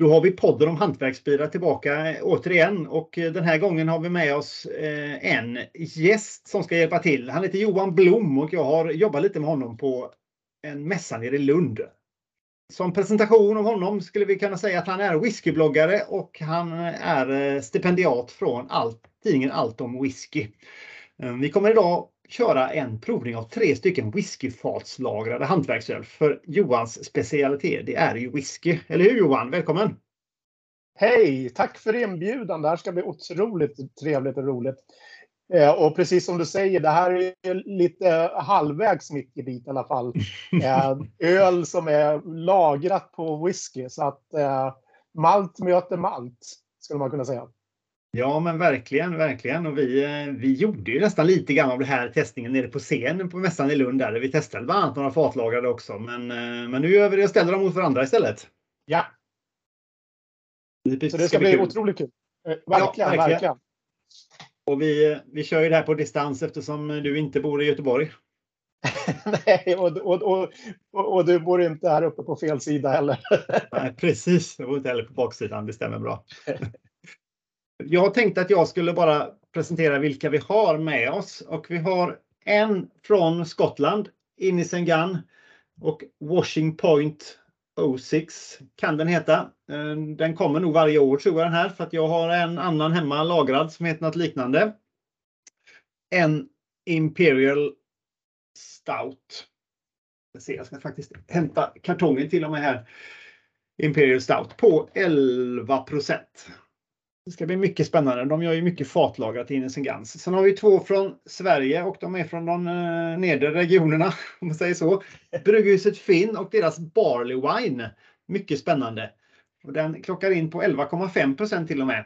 Då har vi podden om hantverksbilar tillbaka eh, återigen och eh, den här gången har vi med oss eh, en gäst som ska hjälpa till. Han heter Johan Blom och jag har jobbat lite med honom på en mässa nere i Lund. Som presentation av honom skulle vi kunna säga att han är whiskybloggare och han är stipendiat från allt, tidningen Allt om whisky. Vi kommer idag köra en provning av tre stycken whiskyfatslagrade hantverksöl. För Johans specialitet, det är ju whisky. Eller hur Johan? Välkommen! Hej! Tack för inbjudan. Det här ska bli otroligt trevligt och roligt. Eh, och precis som du säger, det här är lite halvvägs mitt gebit i alla fall. Eh, öl som är lagrat på whisky. Så att eh, malt möter malt, skulle man kunna säga. Ja men verkligen, verkligen. Och vi, vi gjorde ju nästan lite grann av det här testningen nere på scenen på mässan i Lund där vi testade bland annat några fatlagrade också. Men, men nu gör vi det och ställer dem mot varandra istället. Ja. Det Så det ska bli kul. otroligt kul. Verkligen, ja, verkligen. verkligen. Och vi, vi kör ju det här på distans eftersom du inte bor i Göteborg. Nej, och, och, och, och, du bor inte här uppe på fel sida heller. Nej, precis, jag bor inte heller på baksidan, det stämmer bra. Jag tänkte att jag skulle bara presentera vilka vi har med oss och vi har en från Skottland, Innocent Gun och Washing Point 06 kan den heta. Eh, den kommer nog varje år tror jag den här för att jag har en annan hemma lagrad som heter något liknande. En Imperial Stout. Jag ska faktiskt hämta kartongen till och med här. Imperial Stout på 11. Det ska bli mycket spännande. De gör ju mycket fatlagrat i Innocent Guns. Sen har vi två från Sverige och de är från de eh, nedre regionerna, om man säger så. Brygghuset Finn och deras Barley Wine. Mycket spännande. Och den klockar in på 11,5 till och med.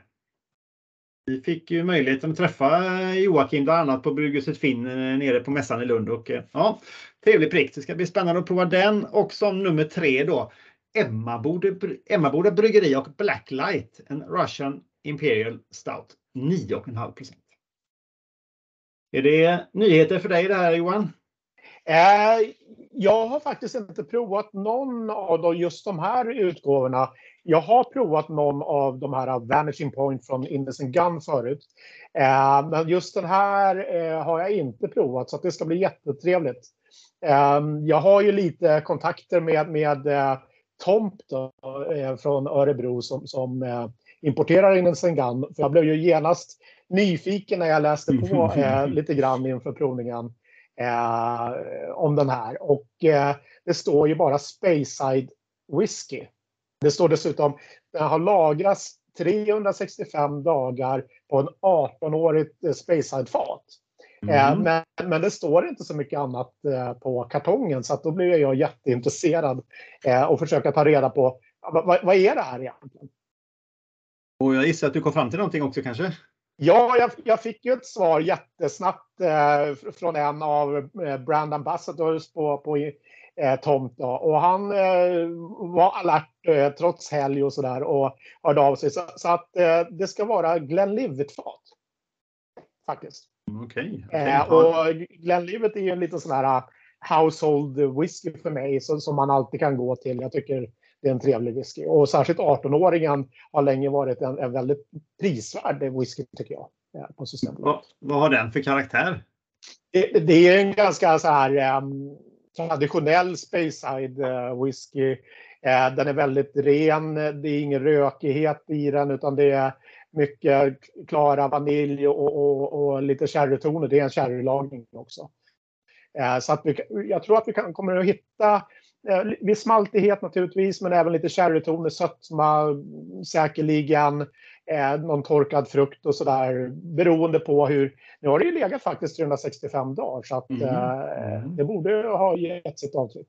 Vi fick ju möjligheten att träffa eh, Joakim bland annat på Brygghuset Finn eh, nere på mässan i Lund. Och, ja, trevlig prick. Det ska bli spännande att prova den. Och som nummer tre då Emmaboda, Emmaboda Bryggeri och Blacklight, en Russian Imperial Stout 9,5. Är det nyheter för dig det här Johan? Eh, jag har faktiskt inte provat någon av just de här utgåvorna. Jag har provat någon av de här Vanishing Point från Innocent Gun förut. Eh, men just den här eh, har jag inte provat så det ska bli jättetrevligt. Ehm, jag har ju lite kontakter med, med eh, Tomp då, eh, från Örebro som, som eh, importerar in en Sengan. För jag blev ju genast nyfiken när jag läste på eh, lite grann inför provningen eh, om den här. Och eh, det står ju bara Speyside Whisky. Det står dessutom den har lagrats 365 dagar på en 18-årigt eh, Speyside-fat. Eh, mm. Men, men, det står inte så mycket annat eh, på kartongen så att då blir jag jätteintresserad och försöka ta reda på vad, vad är det här egentligen? Och jag gissar att du kom fram till någonting också kanske? Ja, jag, jag fick ju ett svar jättesnabbt eh, från en av eh, brand ambassadors på, på eh, Tomt. Då. Och han eh, var alert eh, trots helg och sådär och hörde av sig. Så, så att eh, det ska vara Glenlivet-fat. Faktiskt. Okej. Okay, okay. och Glenlivet är ju en liten sån här household whisky för mig så, som man alltid kan gå till. Jag tycker det är en trevlig whisky. Och särskilt 18-åringen har länge varit en, en väldigt prisvärd whisky tycker jag. På vad, vad har den för karaktär? Det, det är en ganska så här um, traditionell Speyside uh, whisky. Uh, den är väldigt ren. Det är ingen rökighet i den utan det är mycket klara vanilj och, och, och lite sherrytoner. Det är en sherrylagning också. Så att vi, jag tror att vi kan, kommer att hitta Viss maltighet naturligtvis, men även lite sherrytoner, sötma, säkerligen eh, någon torkad frukt och sådär beroende på hur. Nu har det ju legat faktiskt 365 dagar så att mm. eh, det borde ha gett sitt avtryck.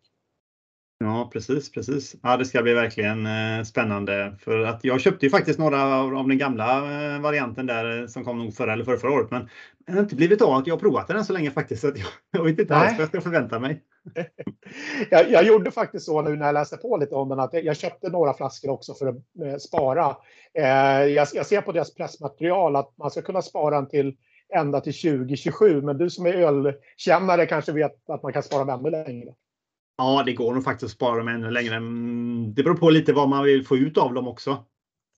Ja precis, precis. Ja, det ska bli verkligen eh, spännande för att jag köpte ju faktiskt några av den gamla eh, varianten där eh, som kom nog förra eller förra, förra året. Men det har inte blivit av att jag har provat den så länge faktiskt. Så jag, jag vet inte alls vad jag ska förvänta mig. jag, jag, gjorde faktiskt så nu när jag läste på lite om den att jag köpte några flaskor också för att spara. Jag, jag, ser på deras pressmaterial att man ska kunna spara den till ända till 2027. Men du som är ölkännare kanske vet att man kan spara ännu längre. Ja, det går nog faktiskt att spara dem ännu längre. Mm, det beror på lite vad man vill få ut av dem också.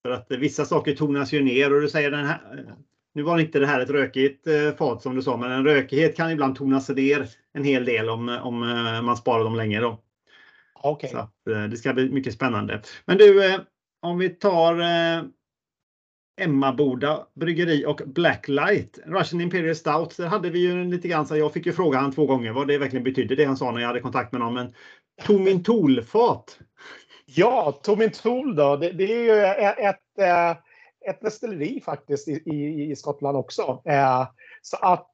För att vissa saker tonas ju ner och du säger den här. Nu var inte det här ett rökigt eh, fat som du sa, men en rökighet kan ibland tonas ner en hel del om, om eh, man sparar dem länge. Då. Okay. Så att, eh, det ska bli mycket spännande. Men du, om vi tar Emmaboda bryggeri och Blacklight. Russian Imperial Stout. Där hade vi ju lite grann så jag fick ju fråga han två gånger vad det verkligen betydde det han sa när jag hade kontakt med honom. Men Tomintolfat. Ja, Tomintol då. Det, det, är ju ett, ett, ett destilleri faktiskt i, i, i Skottland också. Så att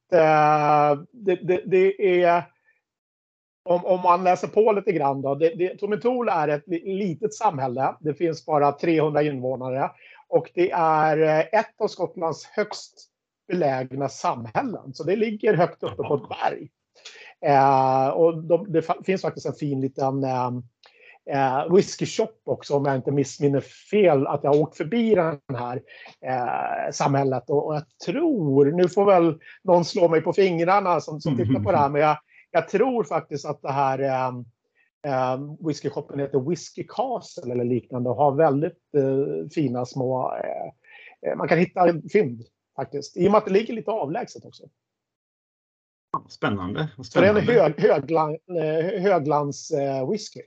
det, det, det, är om, om man läser på lite grann då. Det, det, är ett litet samhälle. Det finns bara 300 invånare och det är eh, ett av Skottlands högst belägna samhällen. Så det ligger högt uppe på ett berg. Eh, och de, det finns faktiskt en fin liten eh, eh, whisky shop också om jag inte missminner fel att jag har åkt förbi det här eh, samhället och, och, jag tror, nu får väl någon slå mig på fingrarna som, som tittar på det här, men jag, jag tror faktiskt att det här eh, eh, whiskyshoppen heter Whiskey Castle eller liknande och har väldigt eh, fina små, eh, eh, man kan hitta fynd faktiskt, i och med att det ligger lite avlägset också. Spännande. Spännande. Så det är en hög, högland, eh, höglands eh, whisky.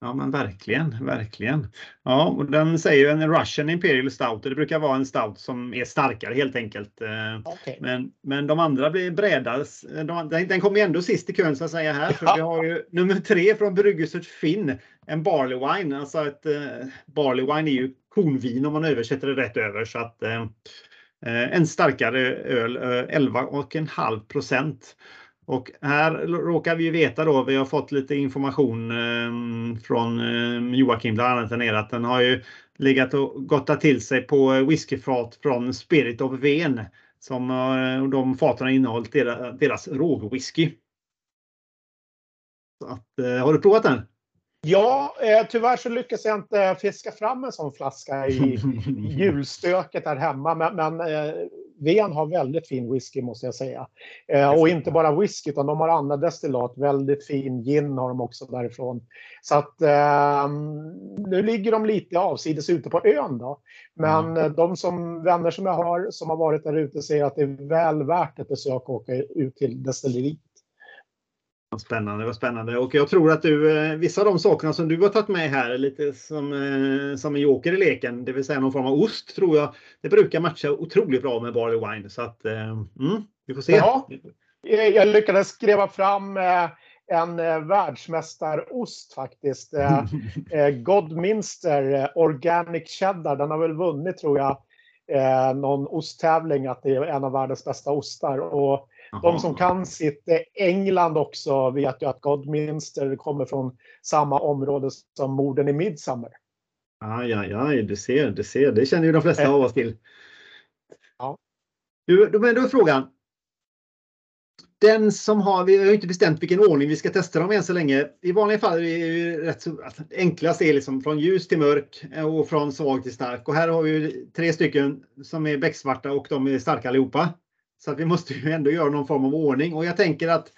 Ja men verkligen, verkligen. Ja, och den säger ju en Russian Imperial Stout. Det brukar vara en stout som är starkare helt enkelt. Eh, okay. Men, men de andra blir brädas. De, den kommer ändå sist i kön så att säga här. För vi har ju nummer tre från Bryggerset Finn. En Barley Wine. Alltså ett uh, Barley Wine är ju kornvin om man översätter det rätt över. Så att uh, en starkare öl, uh, 11,5 procent. Och här råkar vi veta då, vi har fått lite information eh, från eh, Joakim bland annat där att den har ju legat och gottat till sig på whiskyfat från Spirit of Ven. Som eh, de faten har innehållit deras, rågwhisky. Så att, har du provat den? Ja, eh, tyvärr så lyckas jag inte fiska fram en sån flaska i julstöket här hemma. Men, men eh, Ven har väldigt fin whisky måste jag säga. Eh, och inte bara whisky utan de har andra destillat. Väldigt fin gin har de också därifrån. Så att eh, nu ligger de lite avsides ute på ön då. Men mm. de som, vänner som jag har som har varit där ute säger att det är väl värt ett besök att åka ut till destilleriet. Spännande, vad spännande. Och jag tror att du, eh, vissa av de sakerna som du har tagit med här är lite som, eh, som en joker i leken, det vill säga någon form av ost tror jag. Det brukar matcha otroligt bra med barley wine så att eh, mm, vi får se. Ja, jag lyckades skriva fram en världsmästarost faktiskt. Godminster Organic Cheddar. Den har väl vunnit tror jag någon osttävling att det är en av världens bästa ostar. Och de som kan sitt England också vet ju att Godminster kommer från samma område som morden i Midsummer. Aj, aj, aj, du ser, du ser. Det känner ju de flesta av oss till. Ja. Du, men då är frågan. Den som har, vi har inte bestämt vilken ordning vi ska testa dem än så länge. I vanliga fall är det rätt så, alltså, enklast är liksom från ljus till mörk och från svag till stark. Och här har vi tre stycken som är becksvarta och de är starka allihopa. Så att vi måste ju ändå göra någon form av ordning och jag tänker att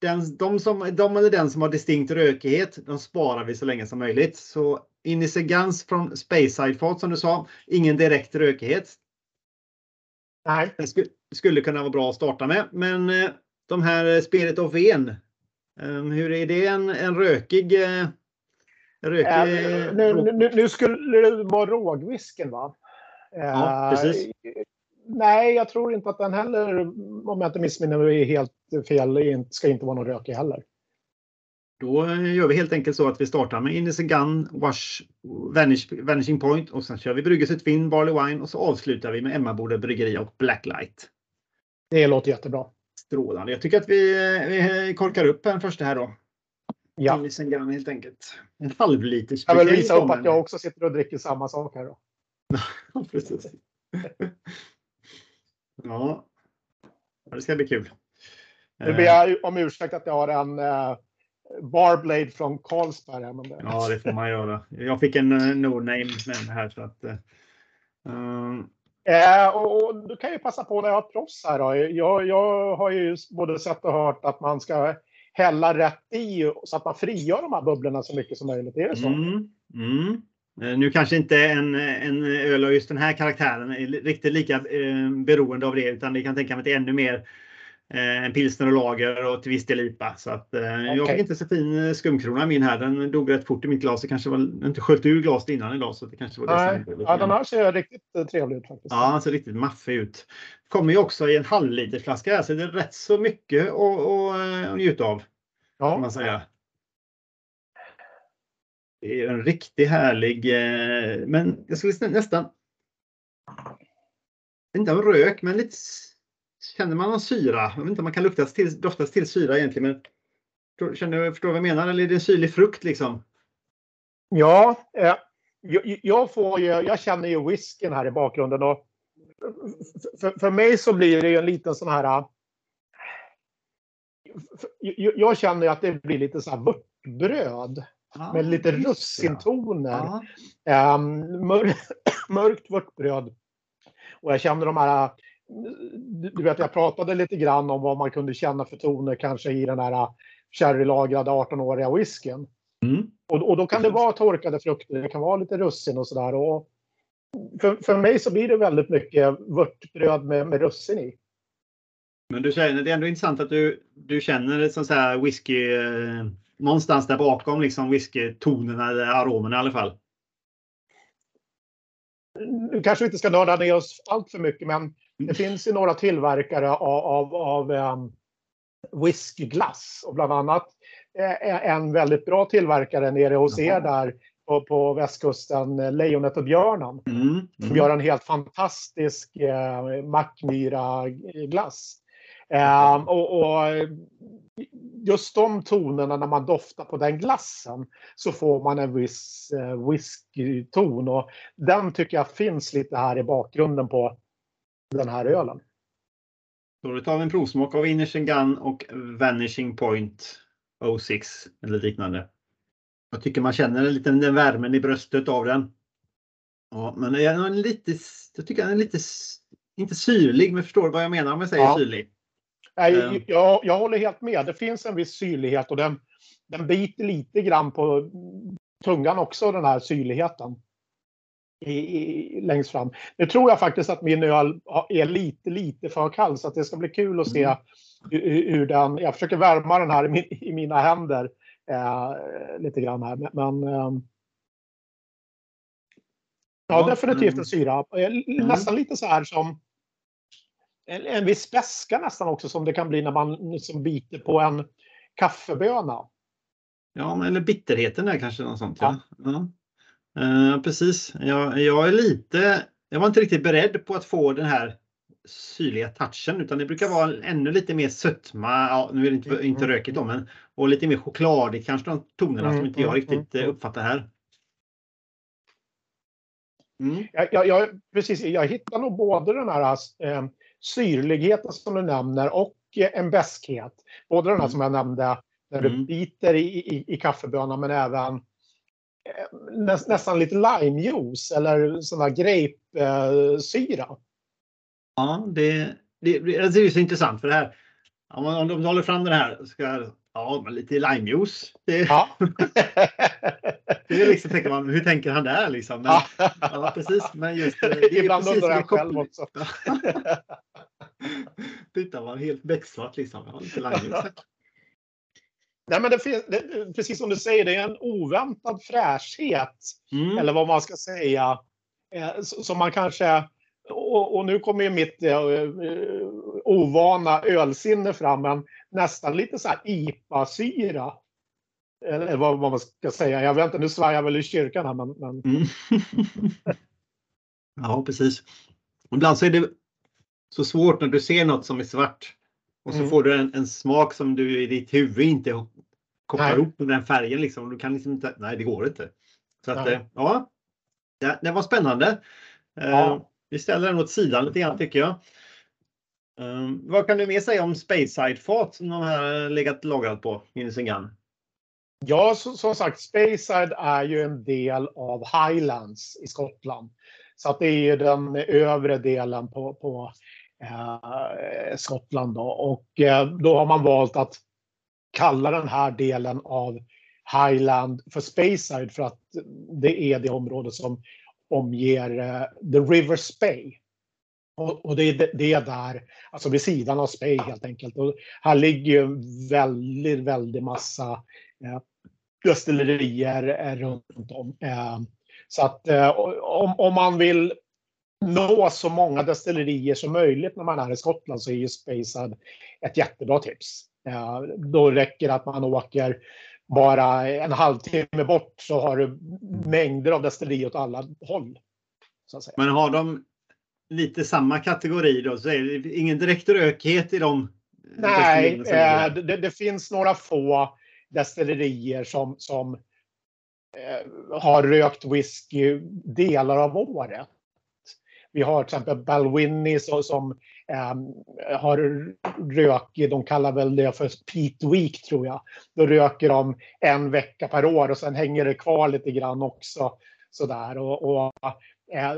den, de, som, de eller den som har distinkt rökighet, de sparar vi så länge som möjligt. Så Inise Guns från Speyside Fat som du sa, ingen direkt rökighet. Nej. Det skulle, skulle kunna vara bra att starta med. Men eh, de här Spirit of En, eh, hur är det en, en rökig eh, Rökig, äh, nu, nu, nu, skulle det vara rågvisken va? Ja, precis nej, jag tror inte att den heller, om jag inte missminner mig helt fel, ska inte vara någon rökig heller. Då gör vi helt enkelt så att vi startar med Innocent Gun, Wash, Vanish, Vanishing Point och sen kör vi Bryggeset Vin, Barley Wine och så avslutar vi med Emmaboda Bryggeri och Blacklight. Det låter jättebra. Strålande. Jag tycker att vi, vi korkar upp den första här då. Ja. Innocent Gun helt enkelt. En halvliters. Jag vill visa upp att jag också sitter och dricker samma sak här då. Precis. Ja, det ska bli kul. Nu ber jag om ursäkt att jag har en uh, Barblade från Carlsberg. Men det... Ja, det får man göra. Jag fick en uh, no-name med här. Så att, uh, uh, och du kan ju passa på när jag har proffs här. Då. Jag, jag har ju både sett och hört att man ska hälla rätt i så att man frigör de här bubblorna så mycket som möjligt. Är det så? Mm, mm. Eh, nu kanske inte en, en öl av just den här karaktären är riktigt lika eh, beroende av det utan det kan tänka mig att det är ännu mer eh, en pilsner och lager och till viss del IPA. Så att, eh, okay. Jag fick inte så fin eh, skumkrona min här. Den dog rätt fort i mitt glas. Det kanske var inte sköljt ur glaset innan idag. Så det kanske var Nej, det ja, den här ser riktigt eh, trevlig ut faktiskt. Ja, den ser riktigt maffig ut. Kommer ju också i en halvlitersflaska här så det är rätt så mycket att, att, att njuta av. Ja. Kan man säga. Det är en riktigt härlig, eh, men jag skulle nästan inte av rök, men lite känner man någon syra. Jag vet inte om man kan luktas till, doftas till syra egentligen, men känner du, förstår vad jag menar? Eller är det en syrlig frukt liksom? Ja, eh, jag, jag, får ju, jag känner ju whiskyn här i bakgrunden och för, för mig så blir det ju en liten sån här eh, jag känner att det blir lite så här vörtbröd ah, med lite russintoner. Ah. Um, mör, mörkt vörtbröd. Och jag känner de här du vet, jag pratade lite grann om vad man kunde känna för toner kanske i den här sherrylagrade 18-åriga whiskyn. Mm. Och, och då kan det vara torkade frukter, det kan vara lite russin och sådär. För, för mig så blir det väldigt mycket vörtbröd med, med russin i. Men du känner, det är ändå intressant att du, du känner som så här whisky eh, någonstans där bakom liksom whiskytonerna eller aromerna i alla fall. Nu kanske vi inte ska nörda ner oss allt för mycket men det finns ju några tillverkare av, av, av um, whiskyglass och bland annat eh, en väldigt bra tillverkare nere hos Jaha. er där på, på västkusten, eh, Lejonet och björnen. Mm, mm. Som gör en helt fantastisk eh, Mackmyra-glass. Um, och, och, just de tonerna när man doftar på den glassen så får man en viss uh, whiskyton och den tycker jag finns lite här i bakgrunden på den här ölen. Då tar vi en provsmak av Innersen Gun och Vanishing Point 06 eller liknande. Jag tycker man känner lite den värmen i bröstet av den. Ja, men jag, är lite, jag tycker den är lite, inte syrlig, men förstår vad jag menar om jag säger ja. syrlig. Nej, ehm. jag, jag håller helt med. Det finns en viss syrlighet och den, den biter lite grann på tungan också, den här syrligheten. I, i, längst fram. Nu tror jag faktiskt att min öl är lite, lite för kall så att det ska bli kul att se mm. hur, hur den... Jag försöker värma den här i, min, i mina händer eh, lite grann här. Men, eh, ja, definitivt en syra. Mm. Nästan lite så här som en, en viss beska nästan också som det kan bli när man liksom biter på en kaffeböna. Ja, eller bitterheten är kanske något sånt. Ja. ja. Uh, precis. Jag, jag är lite, jag var inte riktigt beredd på att få den här syrliga touchen utan det brukar vara ännu lite mer sötma. Ja, nu är det inte, mm. inte rökigt då, men och lite mer chokladigt kanske de tonerna mm, som inte jag mm, riktigt mm, uppfattar här. Mm. Jag, jag, jag, precis, jag hittar nog både den här eh, syrligheten som du nämner och en bäskhet. Både den här mm. som jag nämnde när du mm. biter i, i, i kaffebönan men även eh, nä, nästan lite limejuice eller sån här grapesyra. Eh, ja, det, det, det är så intressant för det här. Om, om de håller fram den här ska Ja, men lite limejuice. Det, ja. det är liksom, tänker man, hur tänker han där liksom? Men, ja, precis. Men just det Ibland undrar jag själv också. Tittar man helt becksvart liksom. Lite. Nej, men det finns, det, precis som du säger, det är en oväntad fräschhet. Mm. Eller vad man ska säga. Eh, som man kanske... Och, och nu kommer ju mitt eh, ovana ölsinne fram. Men nästan lite så här IPA-syra. Eller vad man ska säga. Jag vet inte, nu svär jag väl i kyrkan här men... men... Mm. ja, precis. Ibland så är det så svårt när du ser något som är svart och så mm. får du en, en, smak som du i ditt huvud inte kopplar ihop med den färgen. Liksom. Du kan liksom inte, nej, det går inte. Så att, eh, ja, det, det, var spännande. Ja. Uh, vi ställer den åt sidan lite grann tycker jag. Um, vad kan du mer säga om Speyside-fat som de har legat lagrat på i sin gun? Ja, så, som sagt, Speyside är ju en del av Highlands i Skottland. Så att det är ju den övre delen på, på eh, Eh, Skottland. Då. Och eh, då har man valt att kalla den här delen av Highland för Speyside för att det är det område som omger eh, The River Spey. Och, och det, är, det är där, alltså vid sidan av Spey helt enkelt. Och här ligger ju väldigt, väldigt massa eh, destillerier eh, runt om. Eh, så att eh, om, om man vill nå så många destillerier som möjligt när man är i Skottland så är ju Speyside ett jättebra tips. Då räcker det att man åker bara en halvtimme bort så har du mängder av destillerier åt alla håll. Men har de lite samma kategori då? Så är det ingen direkt rökighet i dem? Nej, eh, det, det, finns några få destillerier som, som eh, har rökt whisky delar av året. Vi har till exempel Balwinnie som, som eh, har rök, de kallar väl det för Pete Week tror jag. Då röker de en vecka per år och sen hänger det kvar lite grann också. Sådär. Och, och eh,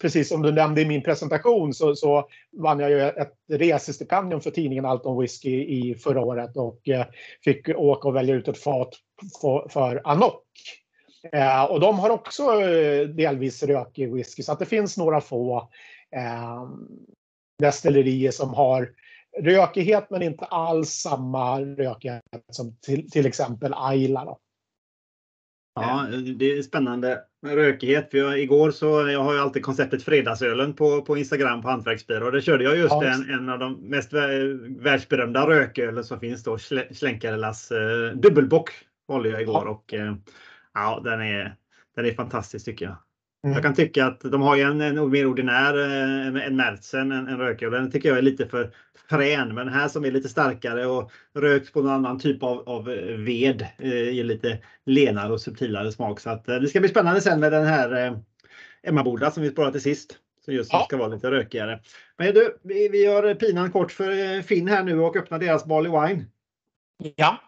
precis som du nämnde i min presentation så, så vann jag ju ett resestipendium för tidningen Allt om whisky i förra året och eh, fick åka och välja ut ett fat för, för Anok. Eh, och de har också eh, delvis rökig whisky så att det finns några få eh, destillerier som har rökighet men inte alls samma rökighet som till, till exempel Ayla. Då. Ja, det är spännande med rökighet. För jag, igår så, jag har ju alltid konceptet Fredagsölen på, på Instagram på Hantverksbyrå. Där körde jag just ja, en, en av de mest världsberömda rökölen som finns då, Slänkarelas eh, dubbelbock valde jag igår. Ja. Och, eh, ja, den är, den är fantastisk tycker jag. Mm. Jag kan tycka att de har ju en, en mer ordinär, eh, en Märzen, en, en rököl. Den tycker jag är lite för frän. Men den här som är lite starkare och rökt på någon annan typ av, av eh, ved eh, ger lite lenare och subtilare smak. Så att, det ska bli spännande sen med den här eh, Emmaboda som vi spårar till sist. Som just ja. ska vara lite rökigare. Men du, vi, vi gör pinan kort för Finn här nu och öppnar deras Barley Wine. Ja.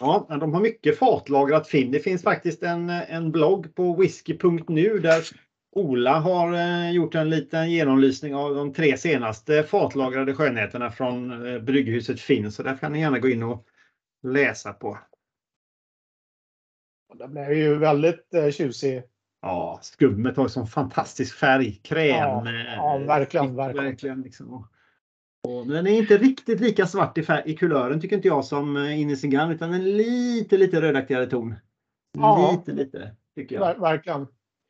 Ja, de har mycket fatlagrat Finn. Det finns faktiskt en, en blogg på whisky.nu där Ola har eh, gjort en liten genomlysning av de tre senaste fatlagrade skönheterna från eh, brygghuset Finn. Så där kan ni gärna gå in och läsa på. Den blev ju väldigt eh, tjusig. Ja, skummet har sån fantastisk färg. Kräm. Ja, ja verkligen. verkligen. verkligen liksom. Och, den är inte riktigt lika svart i, i kulören tycker inte jag som Ines Gun utan en lite lite rödaktigare ton. Ja, lite lite tycker jag. Ver verkligen.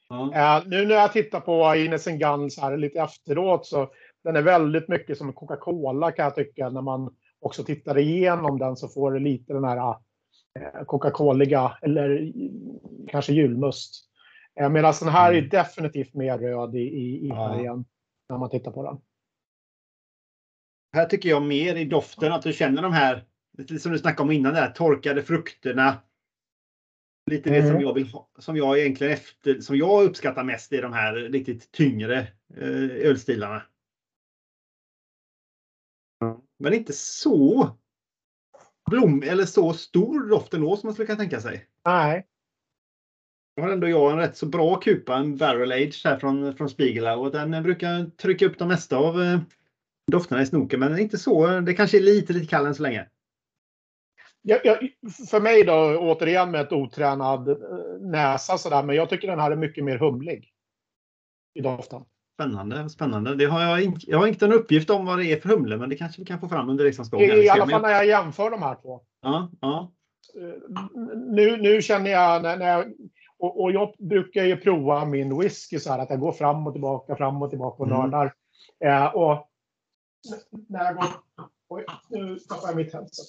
Ja. Uh, nu när jag tittar på Ines Gun så här lite efteråt så den är väldigt mycket som Coca-Cola kan jag tycka. När man också tittar igenom den så får det lite den här uh, Coca-Coliga eller kanske julmust. Medan den här mm. är definitivt mer röd i, i, i färgen ja. när man tittar på den. Här tycker jag mer i doften att du känner de här, som du snackade om innan, där, torkade frukterna. Lite mm. det som mm. jag vill ha, som jag egentligen efter, som jag uppskattar mest i de här riktigt tyngre eh, ölstilarna. Men inte så blom eller så stor doft ändå som man skulle kunna tänka sig. Nej. Nu har ändå jag en rätt så bra kupa, en barrel age här från, från Spiegelau och den brukar trycka upp de mesta av eh, dofterna i snoken, men inte så. Det kanske är lite, lite kall än så länge. Ja, ja, för mig då, återigen med ett otränad eh, näsa sådär, men jag tycker den här är mycket mer humlig. I doften. Spännande, spännande. Det har jag, inte, jag har inte en uppgift om vad det är för humle, men det kanske vi kan få fram under resans gång. I, I alla fall när jag jämför de här två. Ja, ja. Eh, nu, nu känner jag, när, när jag och, och, jag brukar ju prova min whisky så här att jag går fram och tillbaka, fram och tillbaka och mm. nördar. Eh, och när jag går... Oj, nu tappade jag mitt headset.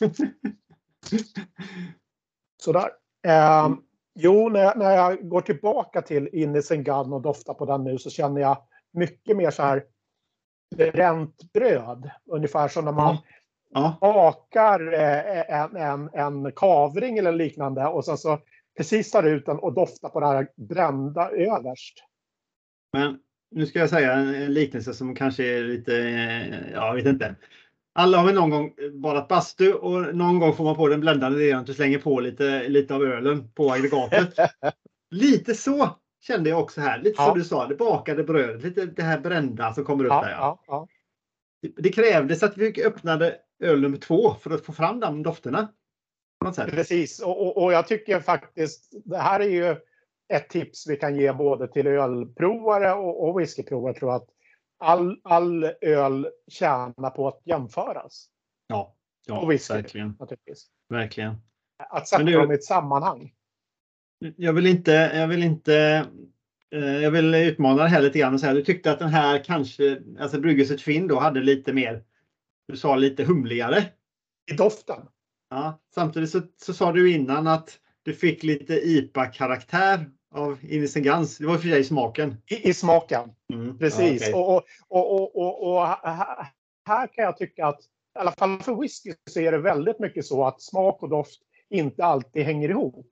Sådär. Eh, jo, när jag, när jag går tillbaka till Innocent Gun och doftar på den nu så känner jag mycket mer så här bränt bröd. Ungefär som när man ja. bakar eh, en, en, en kavring eller liknande och sen så precis tar ut den och doftar på det här brända överst. Men nu ska jag säga en liknelse som kanske är lite, jag vet inte. Alla har väl någon gång badat bastu och någon gång får man på den bländande delen att du slänger på lite, lite av ölen på aggregatet. lite så kände jag också här. Lite ja. som du sa, det bakade brödet, lite det här brända som kommer upp ja, där. Ja. Ja, det krävdes att vi öppnade öl nummer två för att få fram de dofterna. Precis, och, och, och, jag tycker faktiskt det här är ju ett tips vi kan ge både till ölprovare och, och whiskyprovare. tror att all, all öl tjänar på att jämföras. Ja, ja och whisky, verkligen. Naturligtvis. Verkligen. Att sätta du, dem i ett sammanhang. Jag vill inte, jag vill inte eh, jag vill utmana det här lite grann och säga du tyckte att den här kanske, alltså Bryggelset Finn då hade lite mer, du sa lite humligare. I doften. Ja, samtidigt så, så sa du innan att du fick lite IPA-karaktär av Innocent Guns. Det var för sig smaken. I, i smaken, mm. precis. Ja, okay. och, och, och, och, här kan jag tycka att i alla fall för whisky så är det väldigt mycket så att smak och doft inte alltid hänger ihop.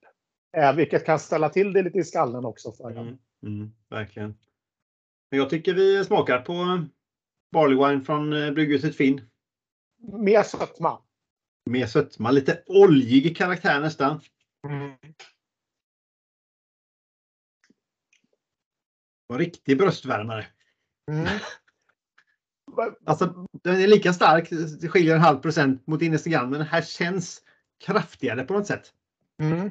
Eh, vilket kan ställa till det lite i skallen också för mm, mm, verkligen. Men jag tycker vi smakar på Barley Wine från eh, Brygghuset Finn. Mer sötma. Mer sötma, lite oljig karaktär nästan. Mm. En riktig bröstvärmare. Mm. Alltså, den är lika stark, det skiljer en halv procent mot Innesegan, men den här känns kraftigare på något sätt. Mm.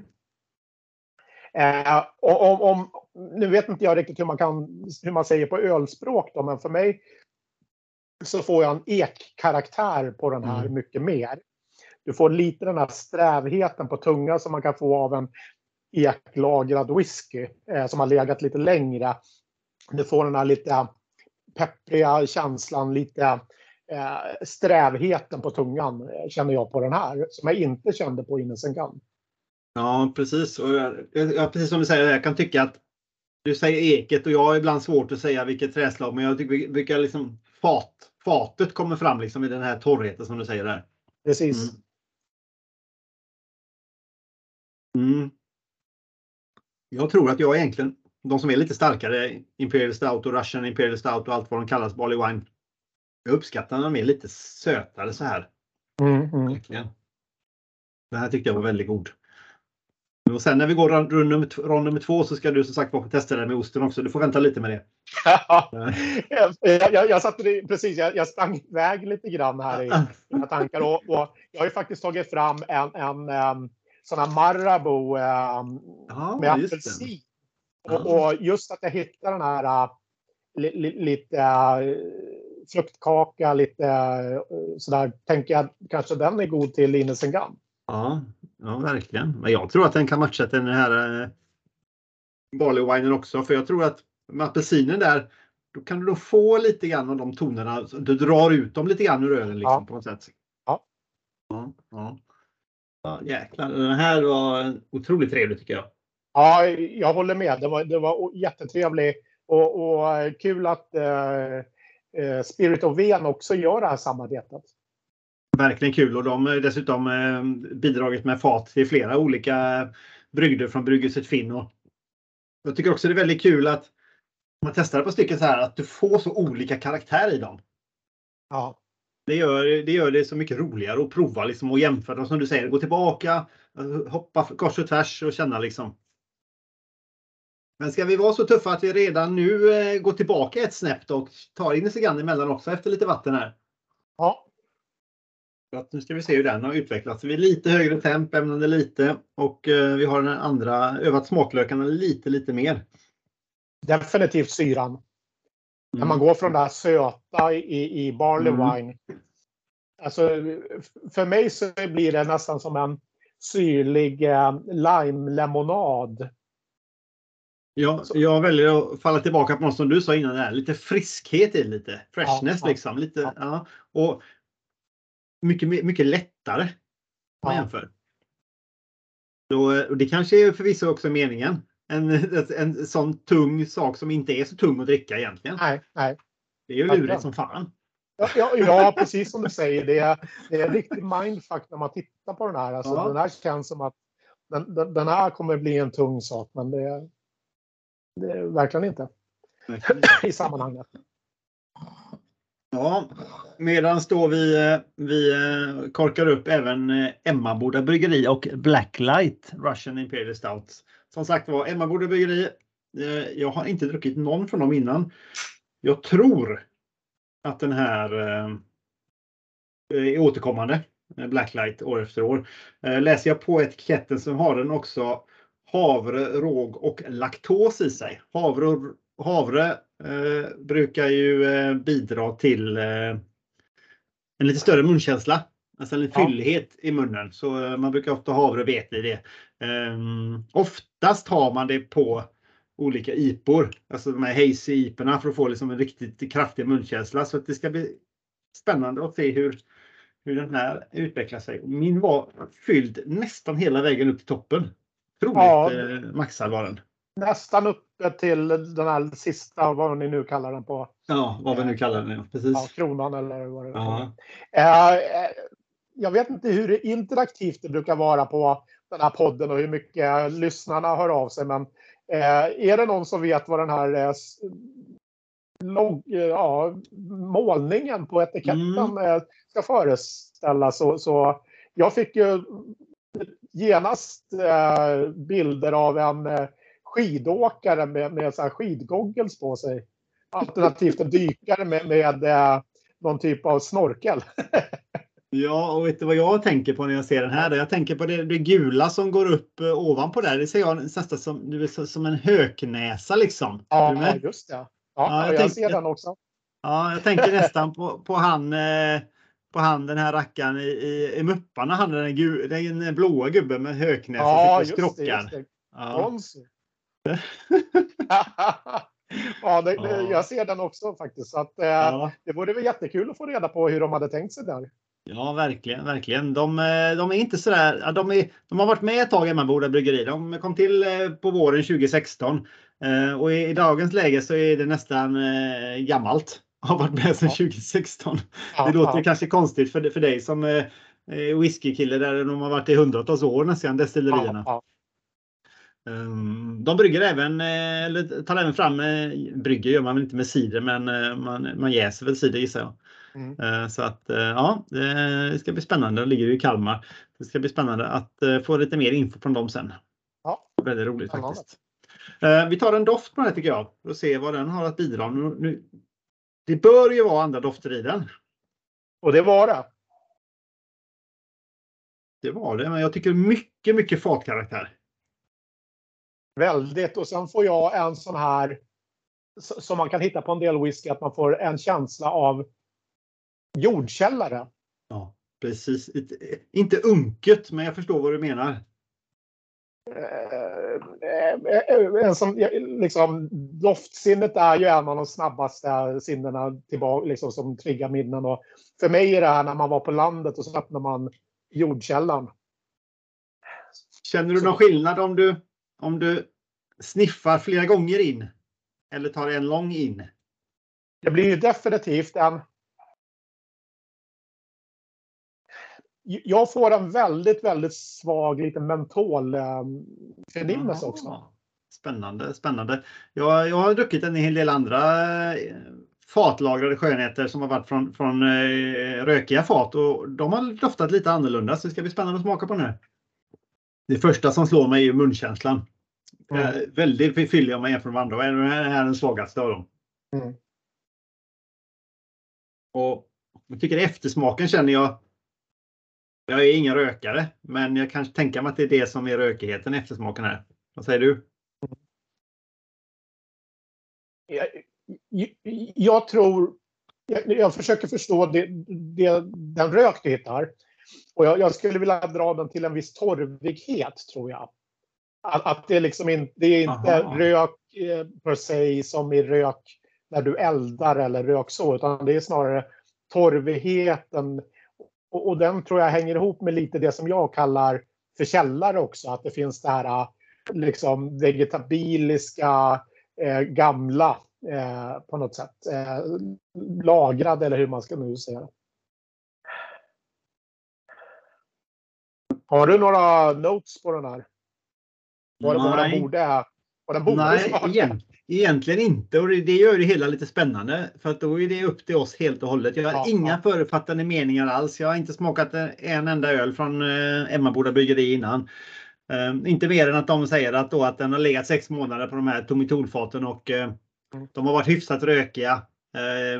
Eh, om, om, nu vet inte jag riktigt hur man, kan, hur man säger på ölspråk, då, men för mig så får jag en ekkaraktär på den här mm. mycket mer. Du får lite den här strävheten på tungan som man kan få av en eklagrad whisky eh, som har legat lite längre. Du får den här lite peppriga känslan, lite eh, strävheten på tungan eh, känner jag på den här som jag inte kände på Innocent Gun. Ja precis och jag, jag, precis som du säger, jag kan tycka att du säger eket och jag har ibland svårt att säga vilket träslag men jag tycker vilka liksom fat, fatet kommer fram liksom i den här torrheten som du säger där. Precis. Mm. Mm. Jag tror att jag egentligen de som är lite starkare, Imperial Stout och Russian Imperial Stout och allt vad de kallas, Barley Wine. Jag uppskattar när de är lite sötare så här. Mm, mm. Den här tyckte jag var väldigt god. Och sen när vi går rond nummer, rond nummer två så ska du som sagt få testa det med osten också. Du får vänta lite med det. jag, jag, jag satte precis, jag, jag sprang iväg lite grann här i mina tankar. Och, och, jag har ju faktiskt tagit fram en, en, en sån här Marabou ja, med apelsin. Och, och, just att jag hittar den här uh, li, li, lite uh, fruktkaka, lite uh, sådär, tänker jag kanske den är god till Innesengan. Ja, ja, verkligen. Men jag tror att den kan matcha den här uh, barley winen också, för jag tror att med apelsinen där, då kan du då få lite grann av de tonerna. Du drar ut dem lite grann ur ölen liksom, ja. på något sätt. Ja. Ja, ja. ja. Jäklar, den här var otroligt trevlig tycker jag. Ja, jag håller med. Det var, det var jättetrevligt och, och kul att eh, eh, Spirit of Ven också gör det här samarbetet. Verkligen kul och de har dessutom eh, bidragit med fat till flera olika brygder från Bryggelset Finn. Och jag tycker också det är väldigt kul att man testar par stycken så här att du får så olika karaktär i dem. Ja. Det gör, det gör det så mycket roligare att prova liksom och jämföra. Som du säger, gå tillbaka, hoppa kors och tvärs och känna liksom. Men ska vi vara så tuffa att vi redan nu eh, går tillbaka ett snäpp och tar in en emellan också efter lite vatten här? Ja. Att nu ska vi se hur den har utvecklats. Vi är lite högre temp, ämnade lite och eh, vi har den andra övat smaklökarna lite, lite mer. Definitivt syran. Mm. När man går från det här söta i, i barley mm. wine. Alltså, för mig så blir det nästan som en syrlig eh, lime-lemonad Ja, jag väljer att falla tillbaka på något som du sa innan, där. lite friskhet i lite. Freshness ja, liksom. Lite, ja. ja. Och mycket, mycket lättare om man jämför. Och det kanske är förvisso också meningen. En, en sån tung sak som inte är så tung att dricka egentligen. Nej, nej. Det är ju lurigt som fan. Ja, ja, ja, precis som du säger. Det är, det är en riktig mindfuck när man tittar på den här. Alltså, ja. Den här känns som att den, den, den, här kommer bli en tung sak, men det, verkligen inte. I sammanhanget. Ja, medan då vi, vi eh, korkar upp även eh, Emmaboda bryggeri och Blacklight Russian Imperial Stout. Som sagt var, Emmaboda bryggeri. Eh, jag har inte druckit någon från dem innan. Jag tror att den här eh, är återkommande. eh, Blacklight år efter år. Eh, läser jag på etiketten så har den också havre, råg och laktos i sig. Havre, havre eh, brukar ju eh, bidra till eh, en lite större munkänsla. Alltså en Ja. fyllighet i munnen. Så eh, man brukar ofta ha havre och vete i det. Ehm, oftast har man det på olika IPor, alltså de här hazy iporna för att få liksom en riktigt kraftig munkänsla. Så att det ska bli spännande att se hur, hur den här utvecklar sig. Min var fylld nästan hela vägen upp till toppen. Otroligt Ja. eh, maxad var den. Nästan uppe till den här sista, vad ni nu kallar den på. Ja, vad vi nu kallar den. ja. Precis. Ja, kronan eller vad det Ja. Eh, eh, Jag vet inte hur interaktivt det brukar vara på den här podden och hur mycket lyssnarna hör av sig. Men är det någon som vet vad den här log, ja, målningen på etiketten Mm. ska föreställa så, så jag fick ju genast eh, bilder av en eh, skidåkare med, med så här skidgoggles på sig. Alternativt en dykare med, med eh, någon typ av snorkel. Ja, och vet du vad jag tänker på när jag ser den här? Jag tänker på det, det gula som går upp ovanpå där. Det ser jag nästan som, som en höknäsa liksom. Ja, just det. Ja, Ja, jag jag, tänkte- ser den också. Ja, jag tänker nästan på, på han eh, på han den här rackaren i, i, i Mupparna. Han den, gu, den blåa gubben med höknäsa Ja, och det. Ja. Ja, det, det, Ja. jag ser den också faktiskt. Så att, eh, Ja. Det vore väl jättekul att få reda på hur de hade tänkt sig där. ja, verkligen, verkligen. De, eh, de är inte sådär, de, är, de har varit med ett tag Emmaboda bryggeri. De kom till eh, på våren 2016 eh, och i, i dagens läge så är det nästan eh, gammalt. Har varit med sedan Ja. 2016. Ja, Det låter ja. kanske konstigt för, för dig som eh, eh, whiskykille där de har varit i hundratals år nästan, destillerierna. Ja, Um, de brygger även, eh, eller tar även fram, eh, brygger gör man väl inte med cider men eh, man, man jäser väl cider gissar jag. ja. Mm. Så att ja, det ska bli spännande. De ligger ju i Kalmar. Det ska bli spännande att få lite mer info från dem sen. Ja. Väldigt roligt faktiskt. Vi tar en doft på den här tycker jag och ser vad den har att bidra med. Nu, det bör ju vara andra dofter i den. Och det var det. Det var det, men jag tycker mycket, mycket fatkaraktär. Väldigt. Och sen får jag en sån här som man kan hitta på en del whisky, att man får en känsla av jordkällare. Ja, precis. Ett- Inte unket, men jag förstår vad du menar. Eh, eh, En som, liksom, doftsinnet är ju en av de snabbaste sinnena tillbaka, liksom, som triggar minnen. Och för mig är det här när man var på landet och så öppnar man jordkällan. Känner du någon skillnad om du, om du sniffar flera gånger in? Eller tar en lång in? Det blir ju definitivt en... Jag får en väldigt, väldigt svag liten mentolförnimmelse också. Jaha. Spännande, spännande. Jag, jag har druckit en hel del andra eh, fatlagrade skönheter som har varit från, från eh, rökiga fat och de har doftat lite annorlunda så det ska bli spännande att smaka på den här. Det första som slår mig är munkänslan. Mm. Eh, väldigt fyllig om man jämför med andra. och Den här är den svagaste av dem. Mm. Och jag tycker eftersmaken känner jag. Jag är ingen rökare, men jag kan tänka mig att det är det som är rökigheten i eftersmaken här. Vad säger du? Jag, jag, tror... Jag, jag försöker förstå det, det, den rök du hittar. Och jag, jag skulle vilja dra den till en viss torvighet, tror jag. Att, att det, liksom in, det är inte Aha. rök eh, per se som i rök när du eldar eller rök så, utan det är snarare torvigheten. Och, och den tror jag hänger ihop med lite det som jag kallar för källare också. Att det finns det här liksom vegetabiliska, eh, gamla eh, på något sätt. Eh, lagrad eller hur man ska nu säga. Har du några notes på den här? Vad, vad den Nej. borde, vad den borde Nej, smaka? Igen, egentligen inte. Och det, gör det hela lite spännande. För att då är det upp till oss helt och hållet. Jag har Ja, inga ja. förutfattade meningar alls. Jag har inte smakat en enda öl från eh, Emmaboda bryggeri innan. Eh, inte mer än att de säger att, då att den har legat sex månader på de här tomitolfaten och eh, Mm. de har varit hyfsat rökiga.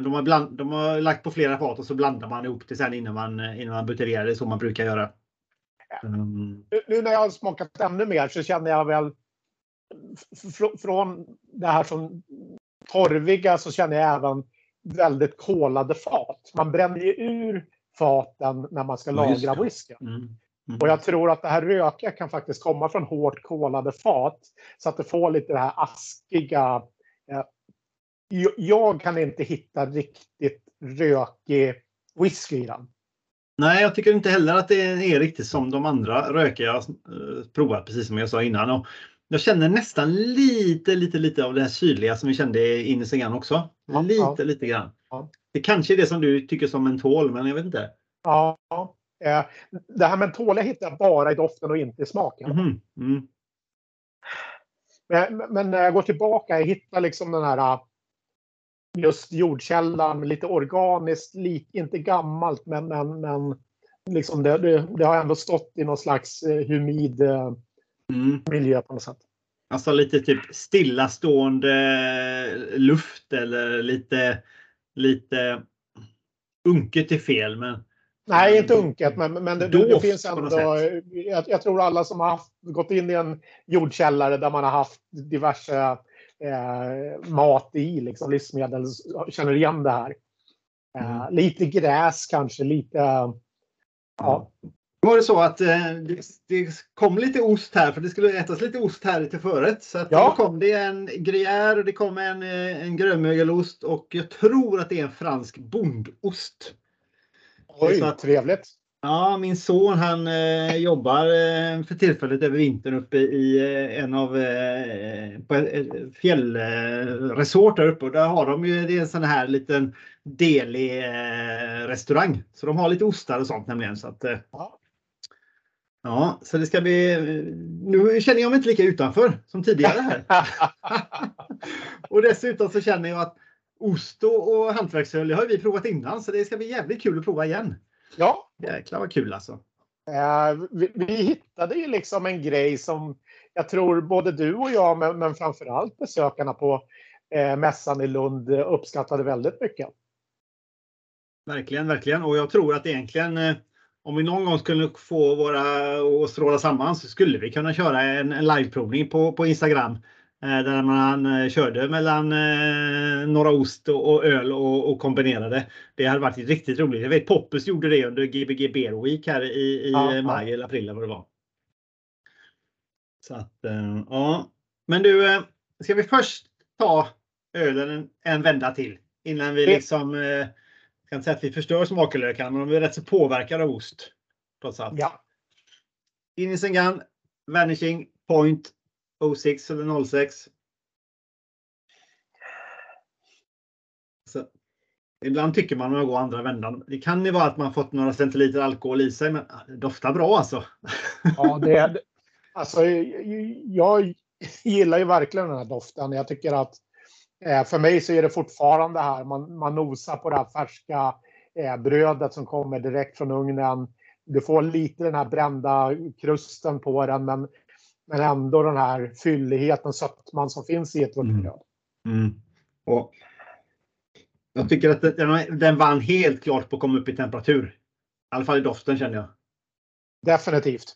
De har, bland, de har lagt på flera fat och så blandar man ihop det sen innan man, innan man buteljerar. Det är så man brukar göra. Um. Nu när jag har smakat ännu mer så känner jag väl från det här som torviga så känner jag även väldigt kolade fat. Man bränner ju ur faten när man ska lagra whiskyn. Mm. Mm. Och jag tror att det här rökiga kan faktiskt komma från hårt kolade fat så att det får lite det här askiga. Jag kan inte hitta riktigt rökig whisky i den. Nej, jag tycker inte heller att det är riktigt som de andra rökiga jag eh, provat, precis som jag sa innan. Och jag känner nästan lite, lite, lite av det här sydliga som vi kände i Innesengan också. Ja, lite, ja. lite grann. Ja. Det kanske är det som du tycker som mentol, men jag vet inte. Ja, eh, det här mentol hittar jag bara i doften och inte i smaken. Mm. Mm. Men, men, när jag går tillbaka, jag hittar liksom den här just jordkällan, lite organiskt, lite, inte gammalt, men, men, men liksom det, det, det, har ändå stått i någon slags eh, humid eh, mm. miljö på något sätt. Alltså lite typ stillastående luft eller lite, lite unket är fel men Nej, inte unket, men, men det, det finns ändå. Jag, jag, tror alla som har haft, gått in i en jordkällare där man har haft diverse eh, mat i, liksom livsmedel, känner igen det här. Eh, mm. Lite gräs kanske, lite. Ja. Var det så att eh, det, det, kom lite ost här, för det skulle ätas lite ost här till förrätt. Så att ja. då kom det en gruyère och det kom en, eh, en grönmögelost och jag tror att det är en fransk bondost. Oj, att, trevligt! Ja, min son han eh, jobbar eh, för tillfället över vintern uppe i eh, en av eh, på ett fjällresort där uppe och där har de ju det är en sån här liten delig eh, restaurang. Så de har lite ostar och sånt nämligen. Så att, ja. Ja, så det ska bli. Nu känner jag mig inte lika utanför som tidigare här. och dessutom så känner jag att ost och hantverksöl har vi provat innan så det ska bli jävligt kul att prova igen. Ja. Jäklar vad kul alltså. Uh, vi, vi, hittade ju liksom en grej som jag tror både du och jag, men, men framförallt besökarna på uh, mässan i Lund uppskattade väldigt mycket. Verkligen, verkligen. Och jag tror att egentligen uh, om vi någon gång skulle få våra att stråla samman så skulle vi kunna köra en, en liveprovning på, på Instagram Eh, där man eh, körde mellan eh, några ost och öl och, och kombinerade. Det hade varit riktigt roligt. Jag vet Poppus gjorde det under Gbg Beer Week här i, i ja, maj eller april eller vad det var. Så att, ja. Men du, ska vi först ta ölen en, en vända till innan vi liksom jag kan säga att vi förstör smaklökarna, men de är rätt så påverkade av ost. Trots allt. Ja. Gun, Vanishing, Point, 06 eller 06. Så, ibland tycker man att man går andra vändan. Det kan ju vara att man fått några centiliter alkohol i sig, men det doftar bra alltså. Ja, det är, alltså, jag gillar ju verkligen den här doften. Jag tycker att för mig så är det fortfarande här, man, man nosar på det här färska eh, brödet som kommer direkt från ugnen. Du får lite den här brända krusten på den, men men ändå den här fylligheten, sötman som finns i ett vårtbröd. Mm. Mm. Och jag tycker att den, den vann helt klart på att komma upp i temperatur. I alla fall i doften känner jag. Definitivt.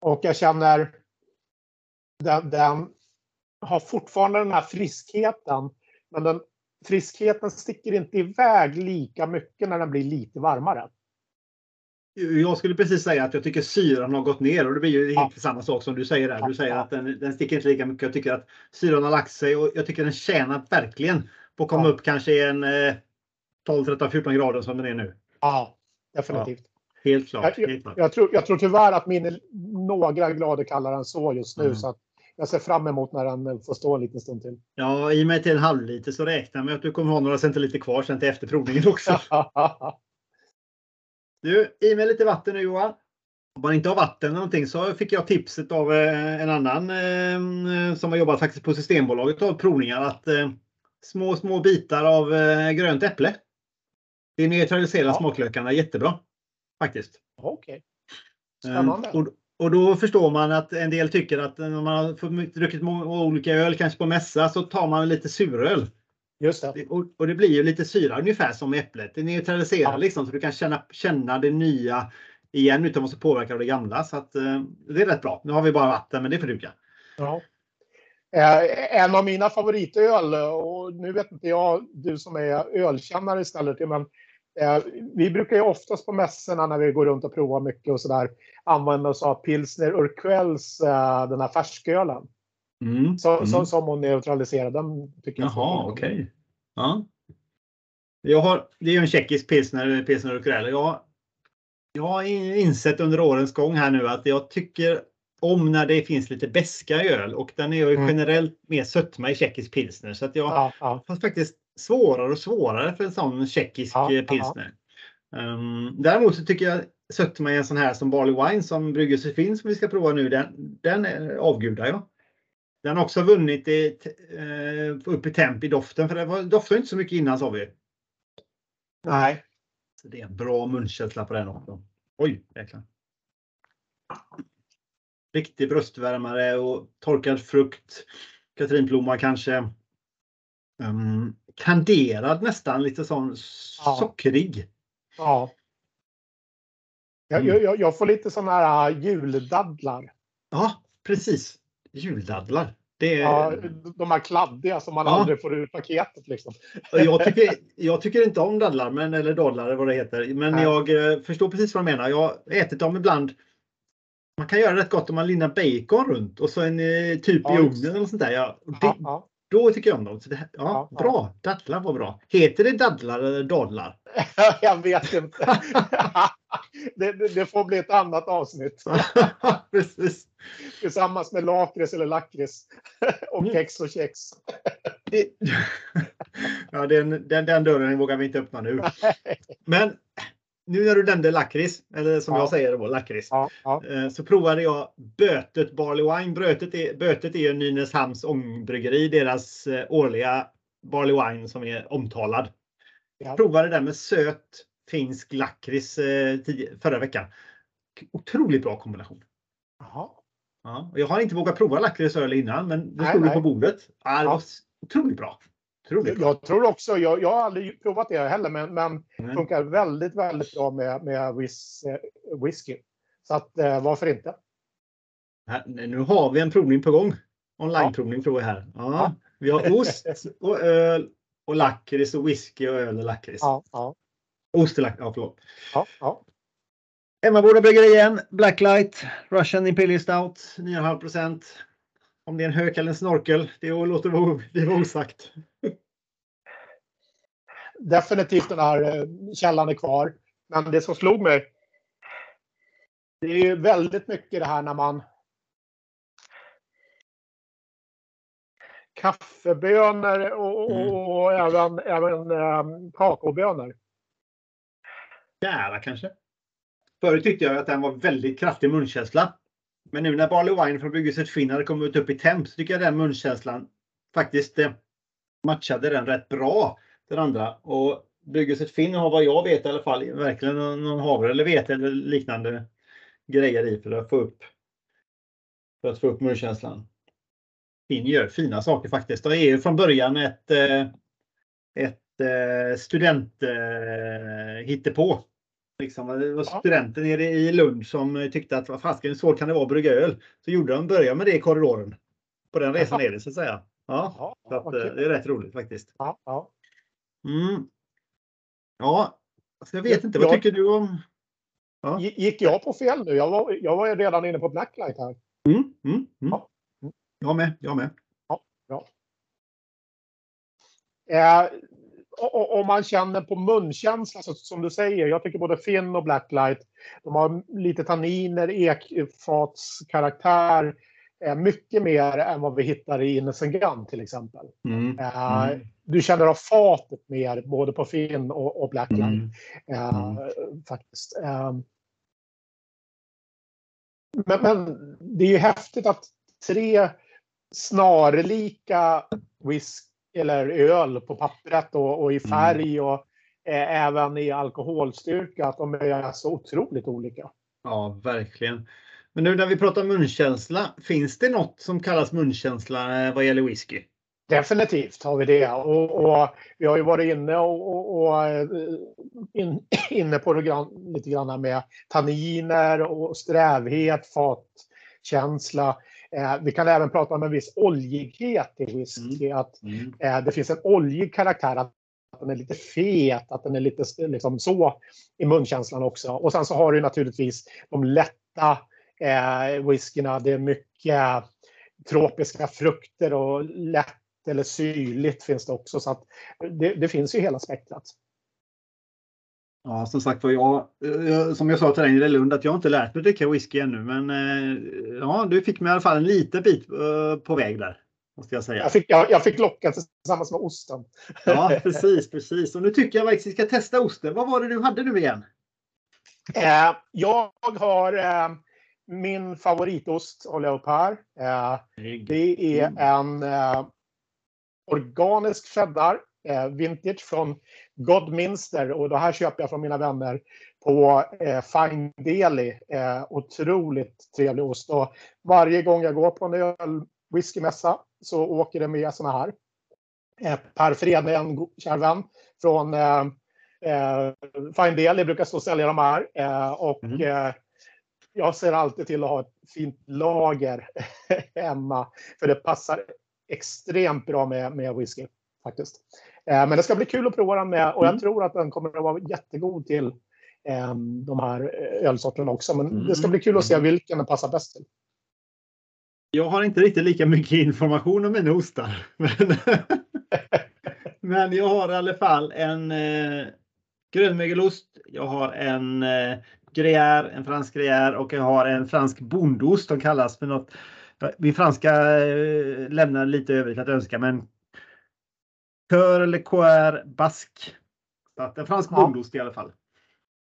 Och jag känner den, den har fortfarande den här friskheten. Men den friskheten sticker inte iväg lika mycket när den blir lite varmare. Jag skulle precis säga att jag tycker syran har gått ner och det blir ju ja. inte samma sak som du säger där. Du säger att den, den sticker inte lika mycket. Jag tycker att syran har lagt sig och jag tycker den tjänar verkligen på att komma ja. upp kanske en eh, 12, 13, 14 grader som den är nu. Ja, definitivt. Ja, helt klart. Jag, helt klart. Jag, tror, jag tror tyvärr att min är några grader kallare än så just nu. Mm. Så att jag ser fram emot när den får stå en liten stund till. Ja, i och med till en halvliter så räknar jag med att du kommer ha några centiliter kvar sen till efterprovningen också. Du, i med lite vatten nu Johan. Om man inte har vatten eller någonting så fick jag tipset av eh, en annan eh, som har jobbat faktiskt på Systembolaget av provningar att eh, små, små bitar av grönt äpple. Det neutraliserar ja. smaklökarna jättebra. Faktiskt. Okej. Okay. Spännande. Och, och då förstår man att en del tycker att när man har druckit olika öl, kanske på mässa, så tar man lite suröl. Just det. Och, och det blir ju lite syra ungefär som äpplet. Det neutraliserar Ja. liksom så du kan känna, känna det nya igen utan att vara så påverkad av det gamla. Så att, eh, det är rätt bra. Nu har vi bara vatten men det duga. Ja. Eh, en av mina favoritöl, och nu vet inte jag, du som är ölkännare istället, men vi brukar ju oftast på mässorna när vi går runt och provar mycket och sådär använda oss av pilsner Urquells, eh, den här färskölen. Mm. Så, Mm. som, som hon neutraliserar. Den tycker jag Jaha, okej. Ja. Jag har, det är ju en tjeckisk pilsner, pilsner Urquell. Jag, jag har in- insett under årens gång här nu att jag tycker om när det finns lite beska i öl och den är ju Mm. generellt mer sötma i tjeckisk pilsner. Så att jag Ja, ja. har faktiskt svårare och svårare för en sån tjeckisk Ja, eh, pilsner. Um, däremot så tycker jag sötma i en sån här som Barley Wine som Bryggelser finns som vi ska prova nu, den, den avgudar jag. Den har också vunnit i, eh, upp i temp i doften för det var, doftade inte så mycket innan sa vi. Nej. Så det är en bra munkänsla på den också. Oj, jäklar. Riktig bröstvärmare och torkad frukt. Katrinblomma kanske. Um, kanderad nästan, lite sån Ja. sockrig. Ja. Jag, Mm. jag, jag får lite sådana här äh, juldadlar. Ja, precis. Juldaddlar. Det är, Ja, de här kladdiga som man Ja. aldrig får ur paketet. Liksom. jag, tycker, jag tycker inte om dadlar, men, eller eller vad det heter. Men Nej. jag eh, förstår precis vad du menar. Jag har ätit dem ibland. Man kan göra rätt gott om man linnar bacon runt och så en eh, typ Ja, i ugnen eller sånt där. Ja, det, Ja, ja. Då tycker jag om dem. Det, ja, Ja, ja. bra. Dadlar var bra. Heter det dadlar eller dadlar? Jag vet inte. det, det, det får bli ett annat avsnitt. precis. Tillsammans med lakrits eller lakrits. och Mm. kex och kex. Ja, den, den, den dörren vågar vi inte öppna nu. Men nu när du nämnde lakrits, eller som Ja. jag säger då, lakrits, Ja, ja. eh, så provade jag Bötet Barley Wine. Bötet är, Bötet är ju Nynäshamns ångbryggeri, deras eh, årliga Barley Wine som är omtalad. Ja. Provade den med söt finsk lakrits eh, förra veckan. Otroligt bra kombination. Ja, jag har inte vågat prova lakritsöl innan, men det Nej, stod det nej. på bordet. Ja, det var otroligt bra. Otroligt. Jag tror också, jag, jag har aldrig provat det heller, men, men Mm. funkar väldigt, väldigt bra med, med whis, whisky. Så att, eh, varför inte? Nu har vi en provning på gång. Online-provning tror jag här. Ja, Ja. Vi har ost och öl och lakrits och whisky och öl och lakrits. Ja, ja, Ost och lakrits, ja förlåt. ja, ja. Emmaboda bryggerier, Blacklight, Russian Imperial Stout, 9,5 procent. Om det är en hök eller en snorkel, det låter det vara osagt. Definitivt den här eh, källan är kvar. Men det som slog mig. Det är ju väldigt mycket det här när man. Kaffebönor och, och, Mm. och även, även um, kakaobönor. Kära kanske. Förut tyckte jag att den var väldigt kraftig munkänsla. Men nu när Barley Wine från Bryggelset Finn hade kommit upp i temp så tycker jag den munkänslan faktiskt eh, matchade den rätt bra. Den andra. Och Bryggelset Finn har vad jag vet i alla fall verkligen någon havre eller vete eller liknande grejer i för att få upp för att få upp munkänslan. Finn gör fina saker faktiskt. Det är ju från början ett, eh, ett eh, student eh, hittepå. Liksom, det var studenter nere i Lund som tyckte att vad fasiken hur svårt kan det vara att brygga öl? Så gjorde de, började med det i korridoren. På den resan är det så att säga. Ja, så att, det är rätt roligt faktiskt. ja. Mm. Ja, så jag vet Ja, inte. Vad ja. tycker du om? Ja. Gi- Gick jag på fel nu? Jag var, jag var ju redan inne på Blacklight här. Mm, mm, mm. Ja. Jag med. Jag med. Eh, och- och- om man känner på munkänsla, så, som du säger. Jag tycker både Finn och Blacklight. De har lite tanniner, ekfatskaraktär. Eh, mycket mer än vad vi hittar i Innocent Gun till exempel. Mm. Eh, Mm. Du känner av fatet mer både på Finn och, och Blacklight. Mm. Eh, Faktiskt. Eh, men, men det är ju häftigt att tre snarlika whisky eller öl på pappret och, och i färg och eh, även i alkoholstyrka, att de är så otroligt olika. Ja, verkligen. Men nu när vi pratar munkänsla, finns det något som kallas munkänsla eh, vad gäller whisky? Definitivt har vi det. Och, och vi har ju varit inne och, och, och eh, in, inne på det grann, lite grann med tanniner och strävhet, fatkänsla. Eh, vi kan även prata om en viss oljighet i whisky. Mm. Att mm. eh, det finns en oljig karaktär. Att den är lite fet, att den är lite liksom, så i munkänslan också. Och sen så har du naturligtvis de lätta eh, whiskyna. Det är mycket tropiska frukter och lätt eller syrligt finns det också. Så att det, det finns ju hela spektrat. Ja, som sagt var, jag, som jag sa till dig i Lund, att jag inte lärt mig dricka whisky ännu. Men eh, ja, du fick mig i alla fall en liten bit eh, på väg där. Måste jag säga. Jag fick, jag, jag fick locka tillsammans med osten. Ja, precis, precis. Och nu tycker jag faktiskt vi ska testa osten. Vad var det du hade nu igen? Eh, jag har eh, min favoritost håller jag upp här. Eh, det är en eh, organisk cheddar, eh, vintage från Godminster. Och det här köper jag från mina vänner på eh, Fine Deli. Eh, otroligt trevlig ost. Och varje gång jag går på en öl whiskymässa så åker det med såna här. Eh, per Frede, en kär vän från eh, eh, Fine Deli, brukar stå och sälja de här. Eh, och mm. Eh, jag ser alltid till att ha ett fint lager hemma. För det passar extremt bra med, med whisky faktiskt. Eh, men det ska bli kul att prova den med och jag mm. tror att den kommer att vara jättegod till eh, de här eh, ölsorterna också. Men mm. det ska bli kul att se mm. vilken den passar bäst till. Jag har inte riktigt lika mycket information om mina ostar. Men, men jag har i alla fall en eh, grönmögelost. Jag har en eh, gruyère, en fransk gruyère och jag har en fransk bondost. De kallas för något min franska eh, lämnar lite övrigt att önska, men Kör eller Coeur Bask. Så att en fransk ja. bondost i alla fall.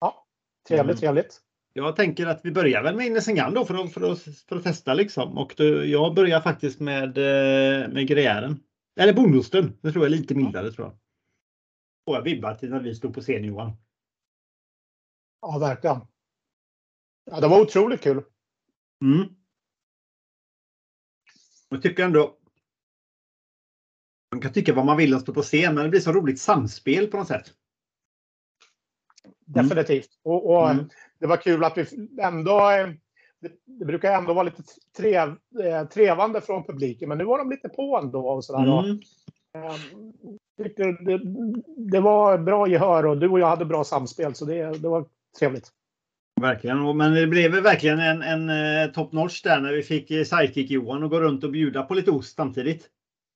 Ja, trevligt, mm. trevligt. Jag tänker att vi börjar väl med Inesengan då för att, för, att, för att testa liksom. Och då, jag börjar faktiskt med, eh, med gruyären. Eller bondosten. Det tror jag är lite mildare tror jag. Och jag vibbar till när vi stod på scen Johan. Ja, verkligen. Ja, det var otroligt kul. Mm. Jag tycker ändå man kan tycka vad man vill och stå på scen, men det blir så roligt samspel på något sätt. Mm. Definitivt. Och, och mm. Det var kul att vi ändå... Det, det brukar ändå vara lite trev, eh, trevande från publiken, men nu var de lite på ändå. Och sådär. Mm. Eh, det, det, var bra gehör och du och jag hade bra samspel, så det, det var trevligt. Verkligen, men det blev verkligen en, en eh, top notch där när vi fick eh, sidekick-Johan att gå runt och bjuda på lite ost samtidigt.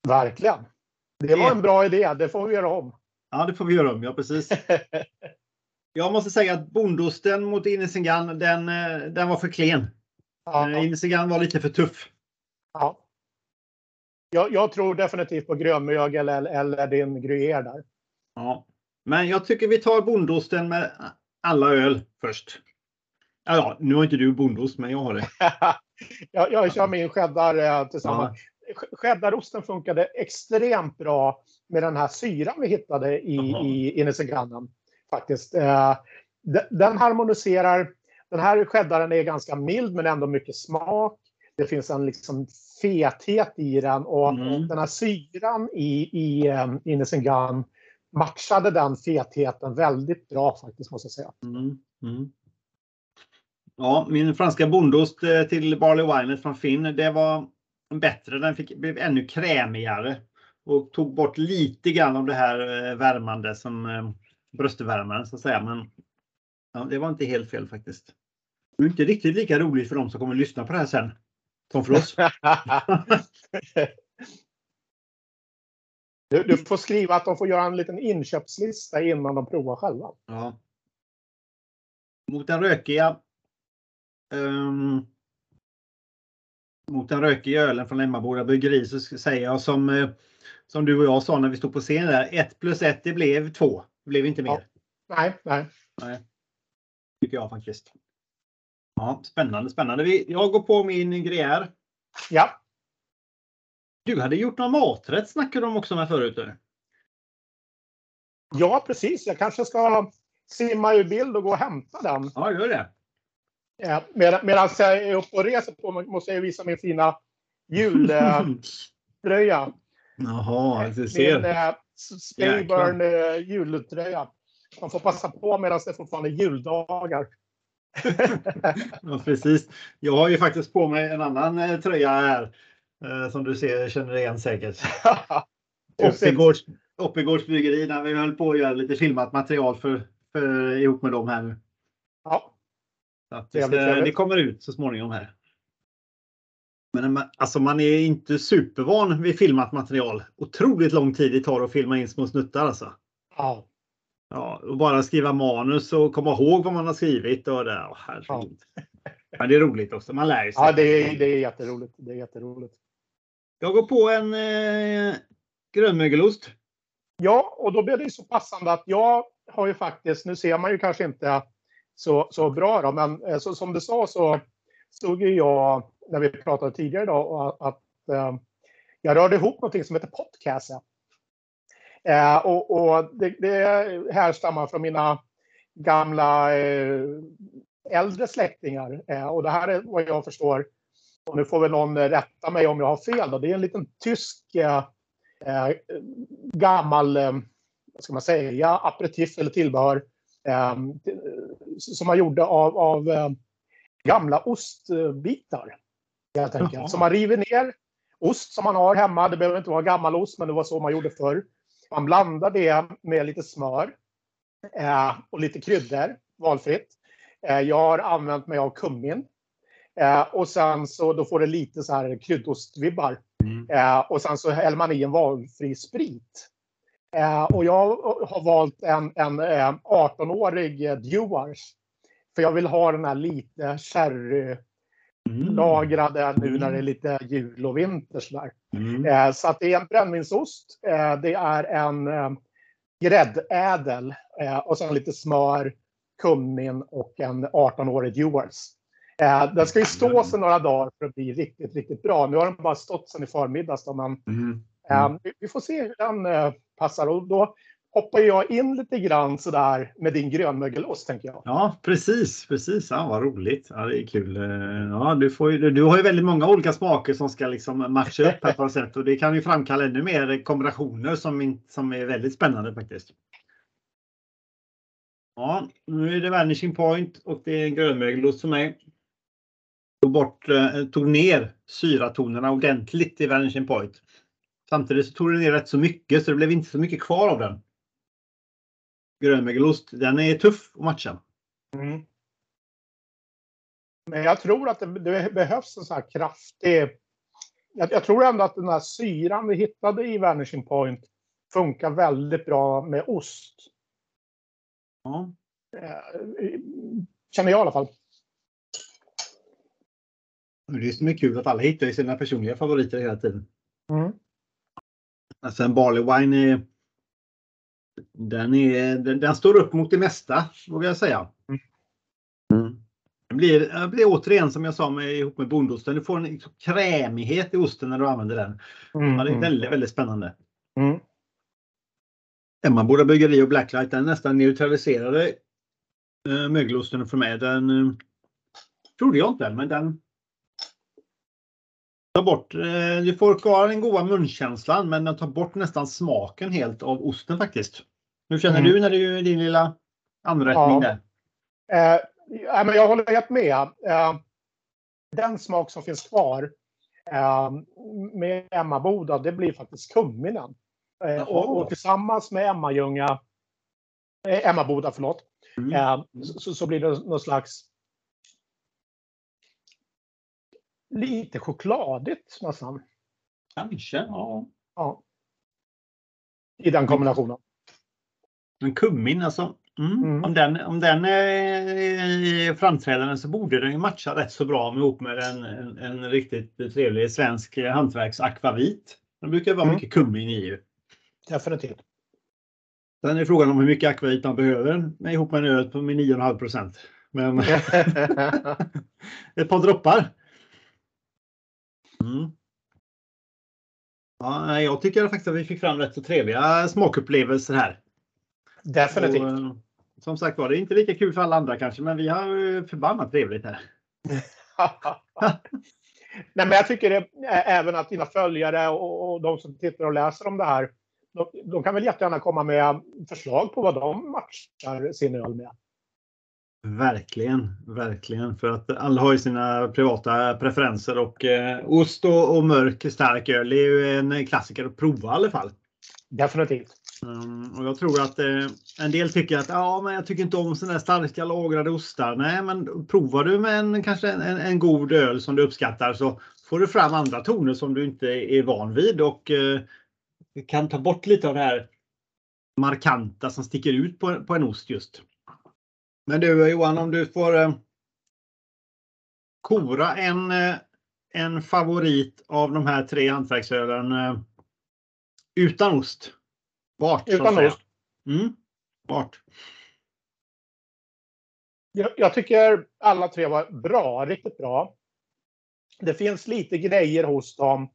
Verkligen. Det var en bra idé. Det får vi göra om. Ja, det får vi göra om. Ja, precis. Jag måste säga att bondosten mot Inesingan, den, eh, den var för klen. Ja. Inesingan var lite för tuff. Ja. Jag, jag tror definitivt på grönmögel eller, eller din gruyère där. Ja, men jag tycker vi tar bondosten med alla öl först. Ja, nu har inte du bondost, men jag har det. jag, jag kör min cheddar eh, tillsammans. Ja. Cheddarosten funkade extremt bra med den här syran vi hittade i, i Inesegannen. Faktiskt. Eh, den harmoniserar. Den här cheddaren är ganska mild men ändå mycket smak. Det finns en liksom fethet i den och mm. den här syran i, i um, Inesengan matchade den fetheten väldigt bra faktiskt måste jag säga. Mm. Mm. Ja, min franska bondost eh, till Barley Wine från Finn, det var bättre. Den fick, blev ännu krämigare och tog bort lite grann av det här eh, värmande som eh, bröstvärmaren så att säga. Men ja, det var inte helt fel faktiskt. Det är inte riktigt lika roligt för de som kommer lyssna på det här sen. Som för oss. du, du, får skriva att de får göra en liten inköpslista innan de provar själva. Ja. Mot den rökiga um, mot den rökiga ölen från Emmaboda bryggeri så säger jag som, eh, som du och jag sa när vi stod på scen där. 1 plus 1 det blev 2. Det blev inte mer. Ja. Nej, nej. nej. Tycker jag faktiskt. Ja, spännande, spännande. Jag går på min gruyère. Ja. Du hade gjort någon maträtt snackade de också med förut. Ja, precis. Jag kanske ska simma ur bild och gå och hämta den. Ja, gör det. Eh, Medan jag är uppe och reser på måste jag visa min fina jultröja. Jaha, du ser. Min eh, Spayburn eh, jultröja. Man får passa på medan det fortfarande är juldagar. ja, precis. Jag har ju faktiskt på mig en annan eh, tröja här. Eh, som du ser, känner igen säkert. Oppigårds, bryggeri där vi höll på att göra lite filmat material för, för, ihop med dem här nu. Att det, det kommer ut så småningom här. Men alltså man är inte supervan vid filmat material. Otroligt lång tid det tar att filma in små snuttar alltså. Ja. Ja, och bara skriva manus och komma ihåg vad man har skrivit. Och det, oh, ja. Men det är roligt också. Man lär sig. Ja, det är, det är jätteroligt. Det är jätteroligt. Jag går på en eh, grönmögelost. Ja, och då blir det så passande att jag har ju faktiskt, nu ser man ju kanske inte så, så bra då, men eh, så, som du sa så stod ju jag, när vi pratade tidigare idag, att, eh, jag rörde ihop någonting som heter podcast. Eh, och, och det, det härstammar från mina gamla eh, äldre släktingar. Eh, och det här är vad jag förstår, och nu får väl någon rätta mig om jag har fel, då. det är en liten tysk eh, eh, gammal, eh, vad ska man säga, aperitif eller tillbehör som man gjorde av, av gamla ostbitar. Helt enkelt. Så man river ner ost som man har hemma. Det behöver inte vara gammal ost, men det var så man gjorde förr. Man blandar det med lite smör eh, och lite kryddor, valfritt. Eh, jag har använt mig av kummin. Eh, och sen så då får det lite så här kryddostvibbar. Mm. Eh, och sen så häller man i en valfri sprit. Eh, och jag har valt en, en 18-årig eh, Dewars. För jag vill ha den här lite sherry Mm. lagrade nu när det är mm. lite jul och vinter. Sådär. Mm. Eh, så att det är en brännvinsost. Eh, det är en eh, gräddädel eh, och sen lite smör, kummin och en 18-årig Dewars. Eh, den ska ju stå sig några dagar för att bli riktigt, riktigt bra. Nu har den bara stått sedan i förmiddags. Då, men, mm. Mm. vi, vi, får se hur den eh, passar. Och då hoppar jag in lite grann sådär med din grönmögelost tänker jag. Ja precis, precis. Ja, vad roligt. Ja, det är kul. Eh, ja, du, får ju, du har ju väldigt många olika smaker som ska liksom matcha upp här på något sätt och det kan ju framkalla ännu mer kombinationer som, som är väldigt spännande faktiskt. Ja, nu är det Vanishing Point och det är en grönmögelost för mig. Tog, bort, eh, tog ner syratonerna ordentligt i Vanishing Point. Samtidigt så tog det ner rätt så mycket så det blev inte så mycket kvar av den grönmögelost, den är tuff att matcha. Mm. Men jag tror att det, det behövs en sån här kraftig... Jag, jag, tror ändå att den här syran vi hittade i Vanishing Point funkar väldigt bra med ost. Ja. Eh, känner jag i alla fall. Det är som är kul att alla hittar sina personliga favoriter hela tiden. Mm. Alltså en Barley Wine är den, är, den, den, står upp mot det mesta, vågar jag säga. Mm. Det blir, det blir återigen som jag sa med, ihop med bondosten, du får en liksom krämighet i osten när du använder den. Mm. Ja, det är väldigt, väldigt spännande. Mm. Emmaboda bryggeri och Blacklight den nästan neutraliserade äh, mögelosten för mig. Den äh, trodde jag inte, men den tar bort. Äh, du får kvar den goda munkänslan, men den tar bort nästan smaken helt av osten faktiskt. Hur känner mm. du när du din lilla anrättning ja. där? Eh, men jag håller helt med. Eh, den smak som finns kvar eh, med Emmaboda, det blir faktiskt kumminen. Eh, och, och, tillsammans med Emmajunga, eh, Emmaboda, förlåt, mm. eh, så, så, blir det någon slags lite chokladigt nästan. Kanske, ja. ja. I den kombinationen. Men kummin alltså. Mm. Mm. Om den, om den är framträdande så borde den matcha rätt så bra ihop med en, en, en riktigt trevlig svensk hantverksakvavit. Det brukar vara mm. mycket kummin i. Ju. Definitivt. Sen är frågan om hur mycket akvavit man behöver med ihop med en öl på 9,5 procent. Men ett par droppar. Mm. Ja, jag tycker faktiskt att vi fick fram rätt så trevliga smakupplevelser här. Definitivt. Och, eh, som sagt var, det är inte lika kul för alla andra kanske, men vi har förbannat trevligt här. Nej, men jag tycker det, även att dina följare och, och de som tittar och läser om det här, de, de, kan väl jättegärna komma med förslag på vad de matchar sin öl med. Verkligen, verkligen. För att alla har ju sina privata preferenser och eh, ost och, och mörk stark öl är ju en klassiker att prova i alla fall. Definitivt. Um, och jag tror att eh, en del tycker att ja, men jag tycker inte om sådana starka lagrade ostar. Nej, men provar du med en, kanske en, en, god öl som du uppskattar så får du fram andra toner som du inte är van vid och eh, kan ta bort lite av det här markanta som sticker ut på, på en ost just. Men du Johan, om du får eh, kora en, eh, en favorit av de här tre hantverksölen eh, utan ost. Vart? Utan ost? Mm. Vart? Jag, jag, tycker alla tre var bra, riktigt bra. Det finns lite grejer hos dem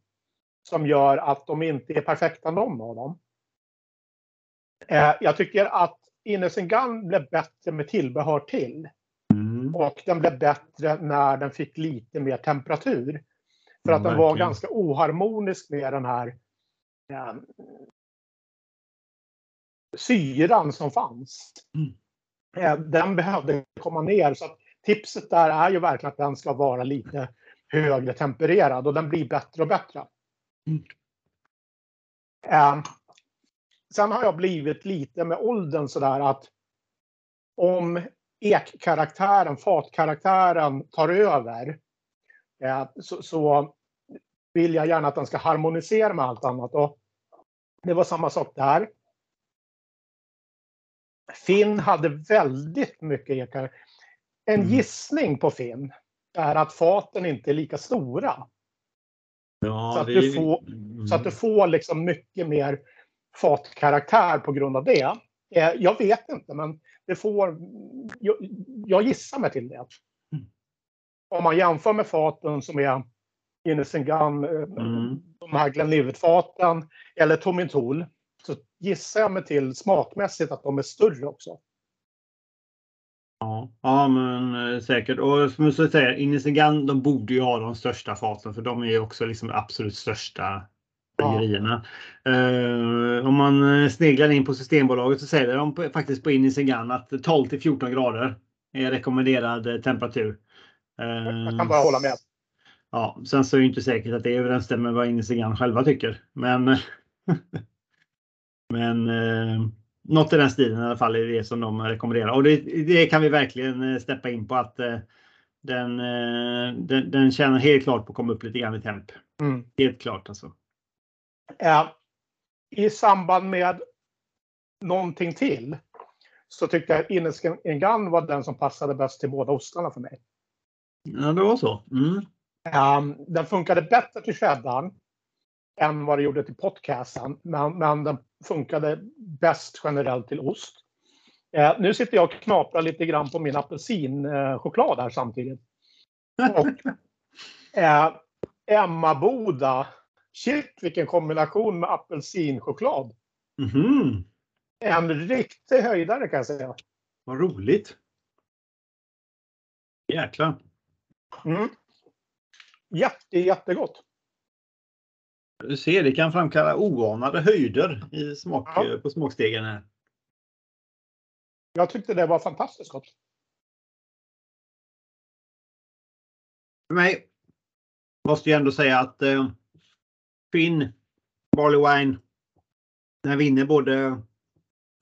som gör att de inte är perfekta någon av dem. Eh, jag tycker att Innocent Gun blev bättre med tillbehör till. Mm. Och den blev bättre när den fick lite mer temperatur. För att den var ganska oharmonisk med den här eh, syran som fanns. Mm. Eh, den behövde komma ner. Så tipset där är ju verkligen att den ska vara lite högre tempererad och den blir bättre och bättre. Mm. Eh, sen har jag blivit lite med åldern sådär att om ekkaraktären, fatkaraktären tar över eh, så, så, vill jag gärna att den ska harmonisera med allt annat. Och det var samma sak där. Finn hade väldigt mycket ekar. En mm. gissning på Finn är att faten inte är lika stora. Ja, så, att du får, mm. så att du får liksom mycket mer fatkaraktär på grund av det. Eh, jag vet inte, men det får... Jag, jag gissar mig till det. Mm. Om man jämför med faten som är Innocent Gun, eh, mm. de här Glenlivet-faten eller Tommy Tool så gissar jag mig till smakmässigt att de är större också. Ja, ja men eh, säkert. Och som du säger, Innocent de borde ju ha de största faten för de är ju också liksom absolut största bryggerierna. Ja. Uh, om man eh, sneglar in på Systembolaget så säger de på, faktiskt på Innocent att 12 till 14 grader är rekommenderad temperatur. Uh, jag kan bara hålla med. Ja, sen så är det inte säkert att det överensstämmer med vad Innocent själva tycker. Men Men eh, något i den stilen i alla fall är det som de rekommenderar. Och det, det kan vi verkligen eh, steppa in på att eh, den, eh, den, den tjänar helt klart på att komma upp lite grann i temp. Mm. Helt klart alltså. Ja, I samband med någonting till så tyckte jag Innesken var den som passade bäst till båda ostarna för mig. Ja, det var så. Mm. Um, den funkade bättre till cheddarn än vad det gjorde till podcasten. Men, men den funkade bäst generellt till ost. Eh, nu sitter jag och knaprar lite grann på min apelsinchoklad här samtidigt. Och, eh, Emmaboda. Shit vilken kombination med apelsinchoklad. Mm. En riktig höjdare kan jag säga. Vad roligt. Jäklar. Mm. Jätte, jättegott. Du ser, det kan framkalla oanade höjder i smak, ja. på smakstegen. Här. Jag tyckte det var fantastiskt gott. För mig måste jag ändå säga att eh, Finn Barley Wine den vinner både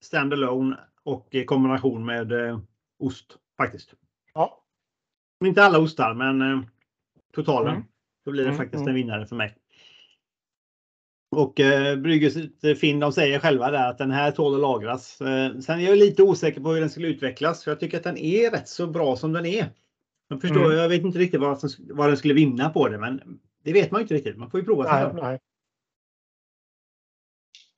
standalone och i kombination med eh, ost faktiskt. Ja. Inte alla ostar men eh, totalen. Mm. Då blir det mm, faktiskt mm. en vinnare för mig. Och eh, Bryggerset Finn de säger själva där att den här tål att lagras. Eh, sen är jag lite osäker på hur den skulle utvecklas. För jag tycker att den är rätt så bra som den är. Jag, förstår, mm. jag vet inte riktigt vad, som, vad den skulle vinna på det men det vet man inte riktigt. Man får ju prova nej, nej.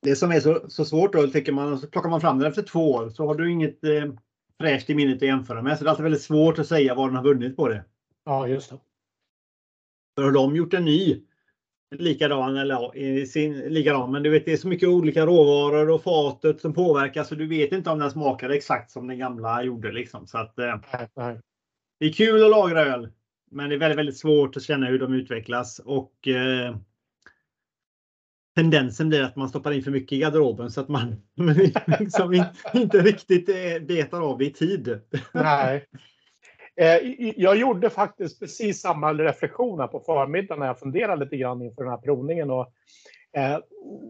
Det som är så, så svårt då, tycker man, så plockar man fram den efter två år så har du inget eh, fräscht i minnet att jämföra med. Så det är alltid väldigt svårt att säga vad den har vunnit på det. Ja, just det. För har de gjort en ny likadan eller i sin, likadan. Men du vet, det är så mycket olika råvaror och fatet som påverkas så du vet inte om den smakar exakt som den gamla gjorde liksom. Så att, eh, Det är kul att lagra öl men det är väldigt, väldigt svårt att känna hur de utvecklas och eh, tendensen blir att man stoppar in för mycket i garderoben så att man liksom inte riktigt eh, betar av i tid. Nej. Eh, jag gjorde faktiskt precis samma reflektioner på förmiddagen när jag funderade lite grann inför den här provningen. Och, eh,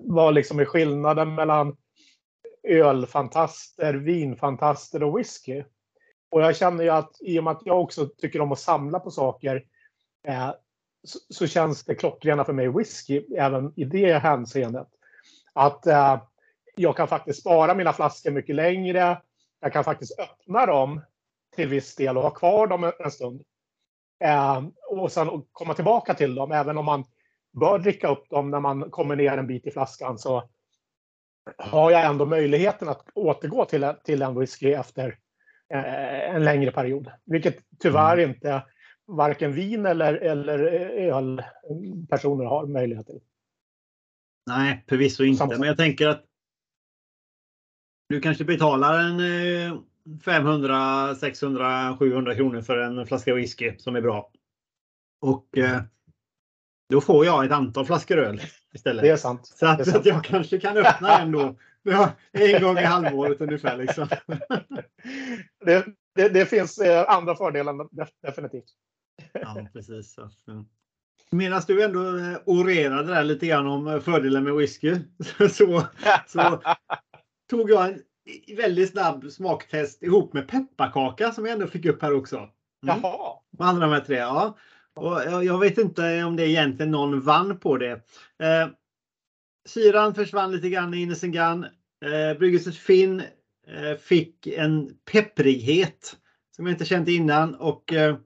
vad liksom är skillnaden mellan ölfantaster, vinfantaster och whisky? Och jag känner ju att i och med att jag också tycker om att samla på saker eh, så, så, känns det klockrena för mig whisky även i det hänseendet. Att eh, jag kan faktiskt spara mina flaskor mycket längre. Jag kan faktiskt öppna dem till viss del och ha kvar dem en stund. Eh, och sen komma tillbaka till dem. Även om man bör dricka upp dem när man kommer ner en bit i flaskan så har jag ändå möjligheten att återgå till, till en whisky efter en längre period. Vilket tyvärr mm. inte varken vin eller, eller ölpersoner har möjlighet till. Nej, förvisso inte. Men jag tänker att du kanske betalar en 500, 600, 700 kronor för en flaska whisky som är bra. Och eh, då får jag ett antal flaskor öl istället. Det är sant. Så att, sant. att jag kanske kan öppna en då. En gång i halvåret ungefär. Liksom. Det, det, det, finns eh, andra fördelar definitivt. Ja, precis. Medan du ändå eh, orerade där lite grann om fördelen med whisky så, så tog jag en väldigt snabb smaktest ihop med pepparkaka som jag ändå fick upp här också. Mm. Jaha. Andra de här tre, ja. Och jag vet inte om det egentligen någon vann på det. Eh, syran försvann lite grann i Innocent Gun. Eh, Bryggelset Finn eh, fick en pepprighet som jag inte känt innan och eh,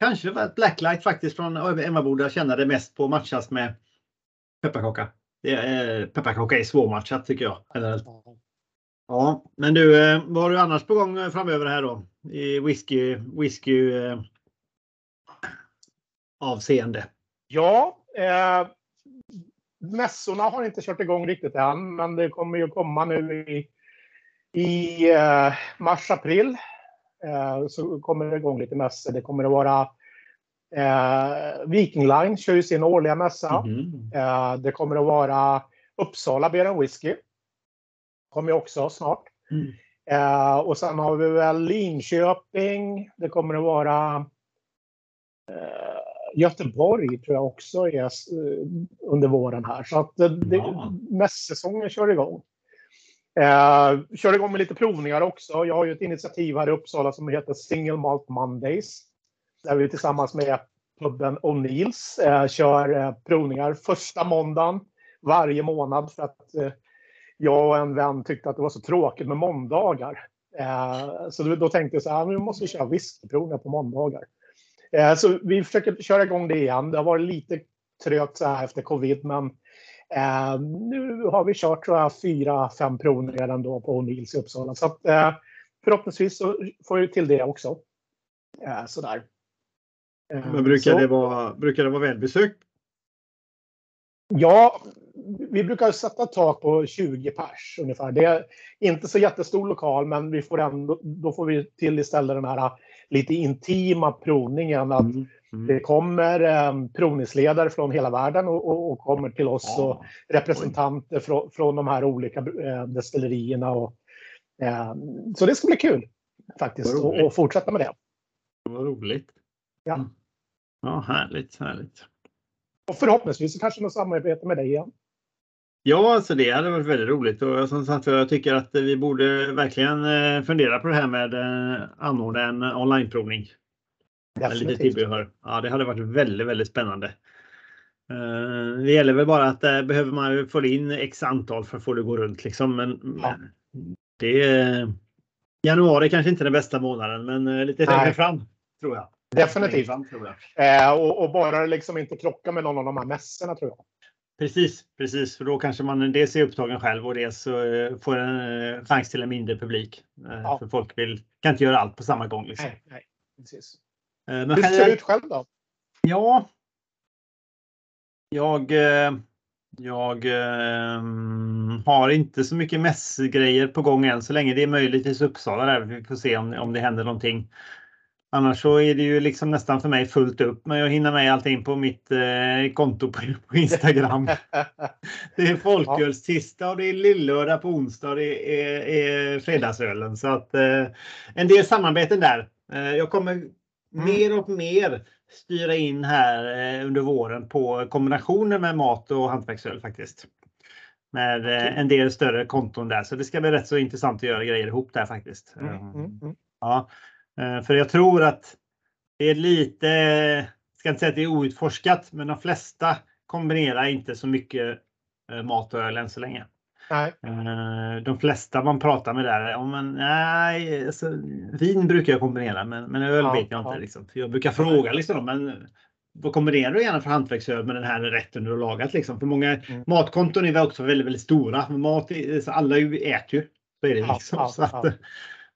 kanske var ett blacklight faktiskt från Emmaboda det mest på matchas med pepparkaka. Det är, pepparkaka är svårmatchat tycker jag. Generellt. Ja, men du, eh, vad har du annars på gång framöver här då? I whisky, whisky eh, avseende? Ja, eh, mässorna har inte kört igång riktigt än, men det kommer ju komma nu i, i eh, mars, april. Eh, så kommer det igång lite mässor. Det kommer att vara eh, Viking Line kör ju sin årliga mässa. Mm -hmm. det kommer att vara Uppsala Beer Whisky kommer också snart. Mm. Eh, och sen har vi väl Linköping. Det kommer att vara eh, Göteborg tror jag också är eh, under våren här. Så att det, ja. mässäsongen kör igång. Eh, kör igång med lite provningar också. Jag har ju ett initiativ här i Uppsala som heter Single Malt Mondays. Där vi tillsammans med puben O'Neills eh, kör eh, provningar första måndagen varje månad för att eh, jag och en vän tyckte att det var så tråkigt med måndagar. Eh, så då, tänkte jag så här, nu måste vi köra whiskyprovningar på måndagar. Eh, så vi försöker köra igång det igen. Det har varit lite trögt så här efter covid, men eh, nu har vi kört tror jag fyra, fem provningar ändå på Nils i Uppsala. Så att, förhoppningsvis så får vi till det också. sådär. Men brukar, så, det vara, brukar det vara välbesökt? Ja, vi brukar sätta tak på 20 pers ungefär. Det är inte så jättestor lokal, men vi får ändå, då får vi till istället den här lite intima provningen. Att mm. Mm. Det kommer eh, provningsledare från hela världen och, och, och kommer till oss ja. och representanter från, från de här olika eh, destillerierna. Och, eh, så det ska bli kul faktiskt att fortsätta med det. Vad roligt. Ja. Mm. Ja, härligt, härligt. Och förhoppningsvis kanske något samarbete med dig igen. Ja, alltså det hade varit väldigt roligt och som sagt jag tycker att vi borde verkligen eh, fundera på det här med eh, anordna en onlineprovning. Med lite tillbehör. Ja, det hade varit väldigt, väldigt spännande. Eh, det gäller väl bara att där behöver man få in x antal för att få det att gå runt liksom. Men ja. det Januari kanske inte är den bästa månaden, men lite längre fram tror jag. Definitivt. Fram, tror jag. Eh, och, och, bara liksom inte krocka med någon av de här mässorna tror jag. Precis, precis. För då kanske man dels är upptagen själv och dels eh, får en eh, chans till en mindre publik. Eh, ja. För folk vill, kan inte göra allt på samma gång. Liksom. Nej, nej, precis. Men Hur ser det ut själv då? Ja. Jag, jag har inte så mycket mässgrejer på gång än så länge. Det är möjligtvis Uppsala där vi får se om, om det händer någonting. Annars så är det ju liksom nästan för mig fullt upp med att hinna med allting på mitt eh, konto på, på Instagram. det är folkölstisdag och det är lillördag på onsdag och det är, är fredagsölen. Så att eh, en del samarbeten där. Eh, jag kommer mm. mer och mer styra in här eh, under våren på kombinationer med mat och hantverksöl faktiskt. Med eh, en del större konton där, så det ska bli rätt så intressant att göra grejer ihop där faktiskt. Mm, mm, mm. Ja, eh, för jag tror att det är lite, jag ska inte säga att det är outforskat, men de flesta kombinerar inte så mycket mat och öl än så länge. Nej. De flesta man pratar med där, om man, nej, alltså, vin brukar jag kombinera men, men öl ja, vet jag inte. Liksom. För jag brukar fråga liksom, men vad kombinerar du gärna för hantverksöl med den här rätten du har lagat? Liksom? För många mm. matkonton är också väldigt, väldigt stora. Mat, alla äter ju. Så är det liksom. Ja, så att,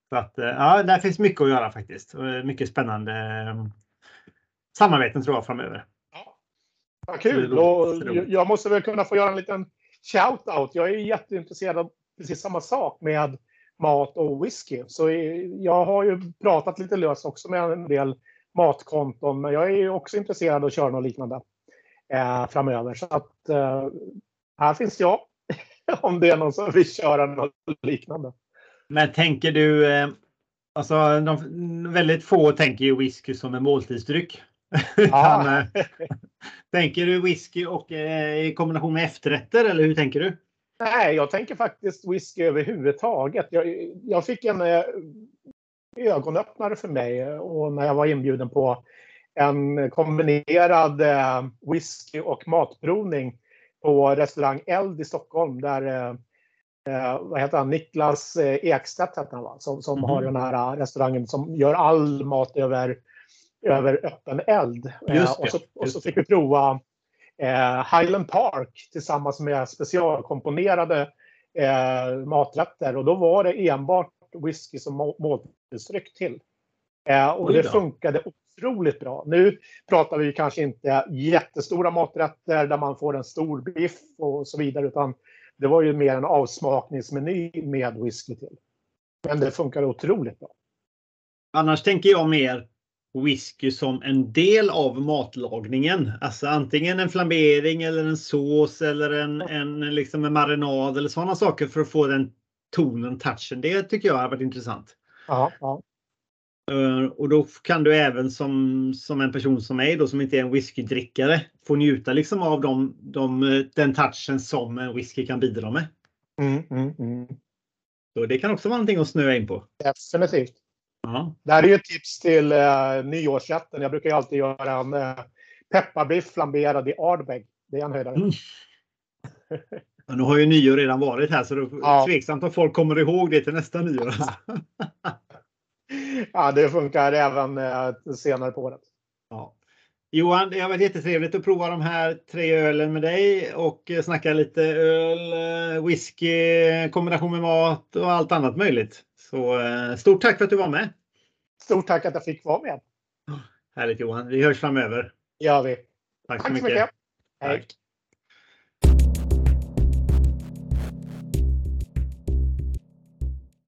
så att, ja, där finns mycket att göra faktiskt. Mycket spännande ehm, samarbeten tror jag framöver. Ja. Kul! Och jag måste väl kunna få göra en liten shout-out. Jag är jätteintresserad av precis samma sak med mat och whisky. Så jag har ju pratat lite löst också med en del matkonton, men jag är också intresserad av att köra något liknande eh, framöver. Så att eh, här finns jag om det är någon som vill köra något liknande. Men tänker du, eh, alltså de, väldigt få tänker ju whisky som en måltidsdryck. Ja. Eh, tänker du whisky och eh, i kombination med efterrätter eller hur tänker du? Nej, jag tänker faktiskt whisky överhuvudtaget. Jag, jag fick en eh, ögonöppnare för mig och när jag var inbjuden på en kombinerad eh, whisky och matprovning på restaurang Eld i Stockholm där eh, eh vad heter han? Niklas eh, Ekstedt heter han, va? som, som mm. har den här restaurangen som gör all mat över, över öppen eld. Eh, och, så, och så fick vi prova eh, Highland Park tillsammans med specialkomponerade eh, maträtter och då var det enbart whisky som måltidsdryck till. Eh, och det funkade otroligt bra. Nu pratar vi kanske inte jättestora maträtter där man får en stor biff och så vidare utan det var ju mer en avsmakningsmeny med whisky till. Men det funkade otroligt bra. Annars tänker jag mer whisky som en del av matlagningen. Alltså antingen en flambering eller en sås eller en, en, liksom en marinad eller sådana saker för att få den tonen, touchen. Det tycker jag har varit intressant. Ja, ja. Eh, och då kan du även som, som en person som mig då som inte är en whiskydrickare få njuta liksom av de, de, den touchen som en whisky kan bidra med. Mm, mm, mm. Så det kan också vara någonting att snöa in på. Definitivt. Ja. Det här är ju ett tips till uh, nyårsrätten. Jag brukar ju alltid göra en uh, pepparbiff flamberad i Ardbeg. Det är en höjdare. Mm. Ja, nu har ju nyår redan varit här så det är ja. tveksamt om folk kommer ihåg det till nästa nyår. ja, det funkar även uh, senare på året. Ja. Johan, det har varit jättetrevligt att prova de här tre ölen med dig och snacka lite öl, whisky, kombination med mat och allt annat möjligt. Så eh, stort tack för att du var med. Stort tack att jag fick vara med. Härligt Johan. Vi hörs framöver. Gör vi. Tack så, tack så mycket. mycket. Hej.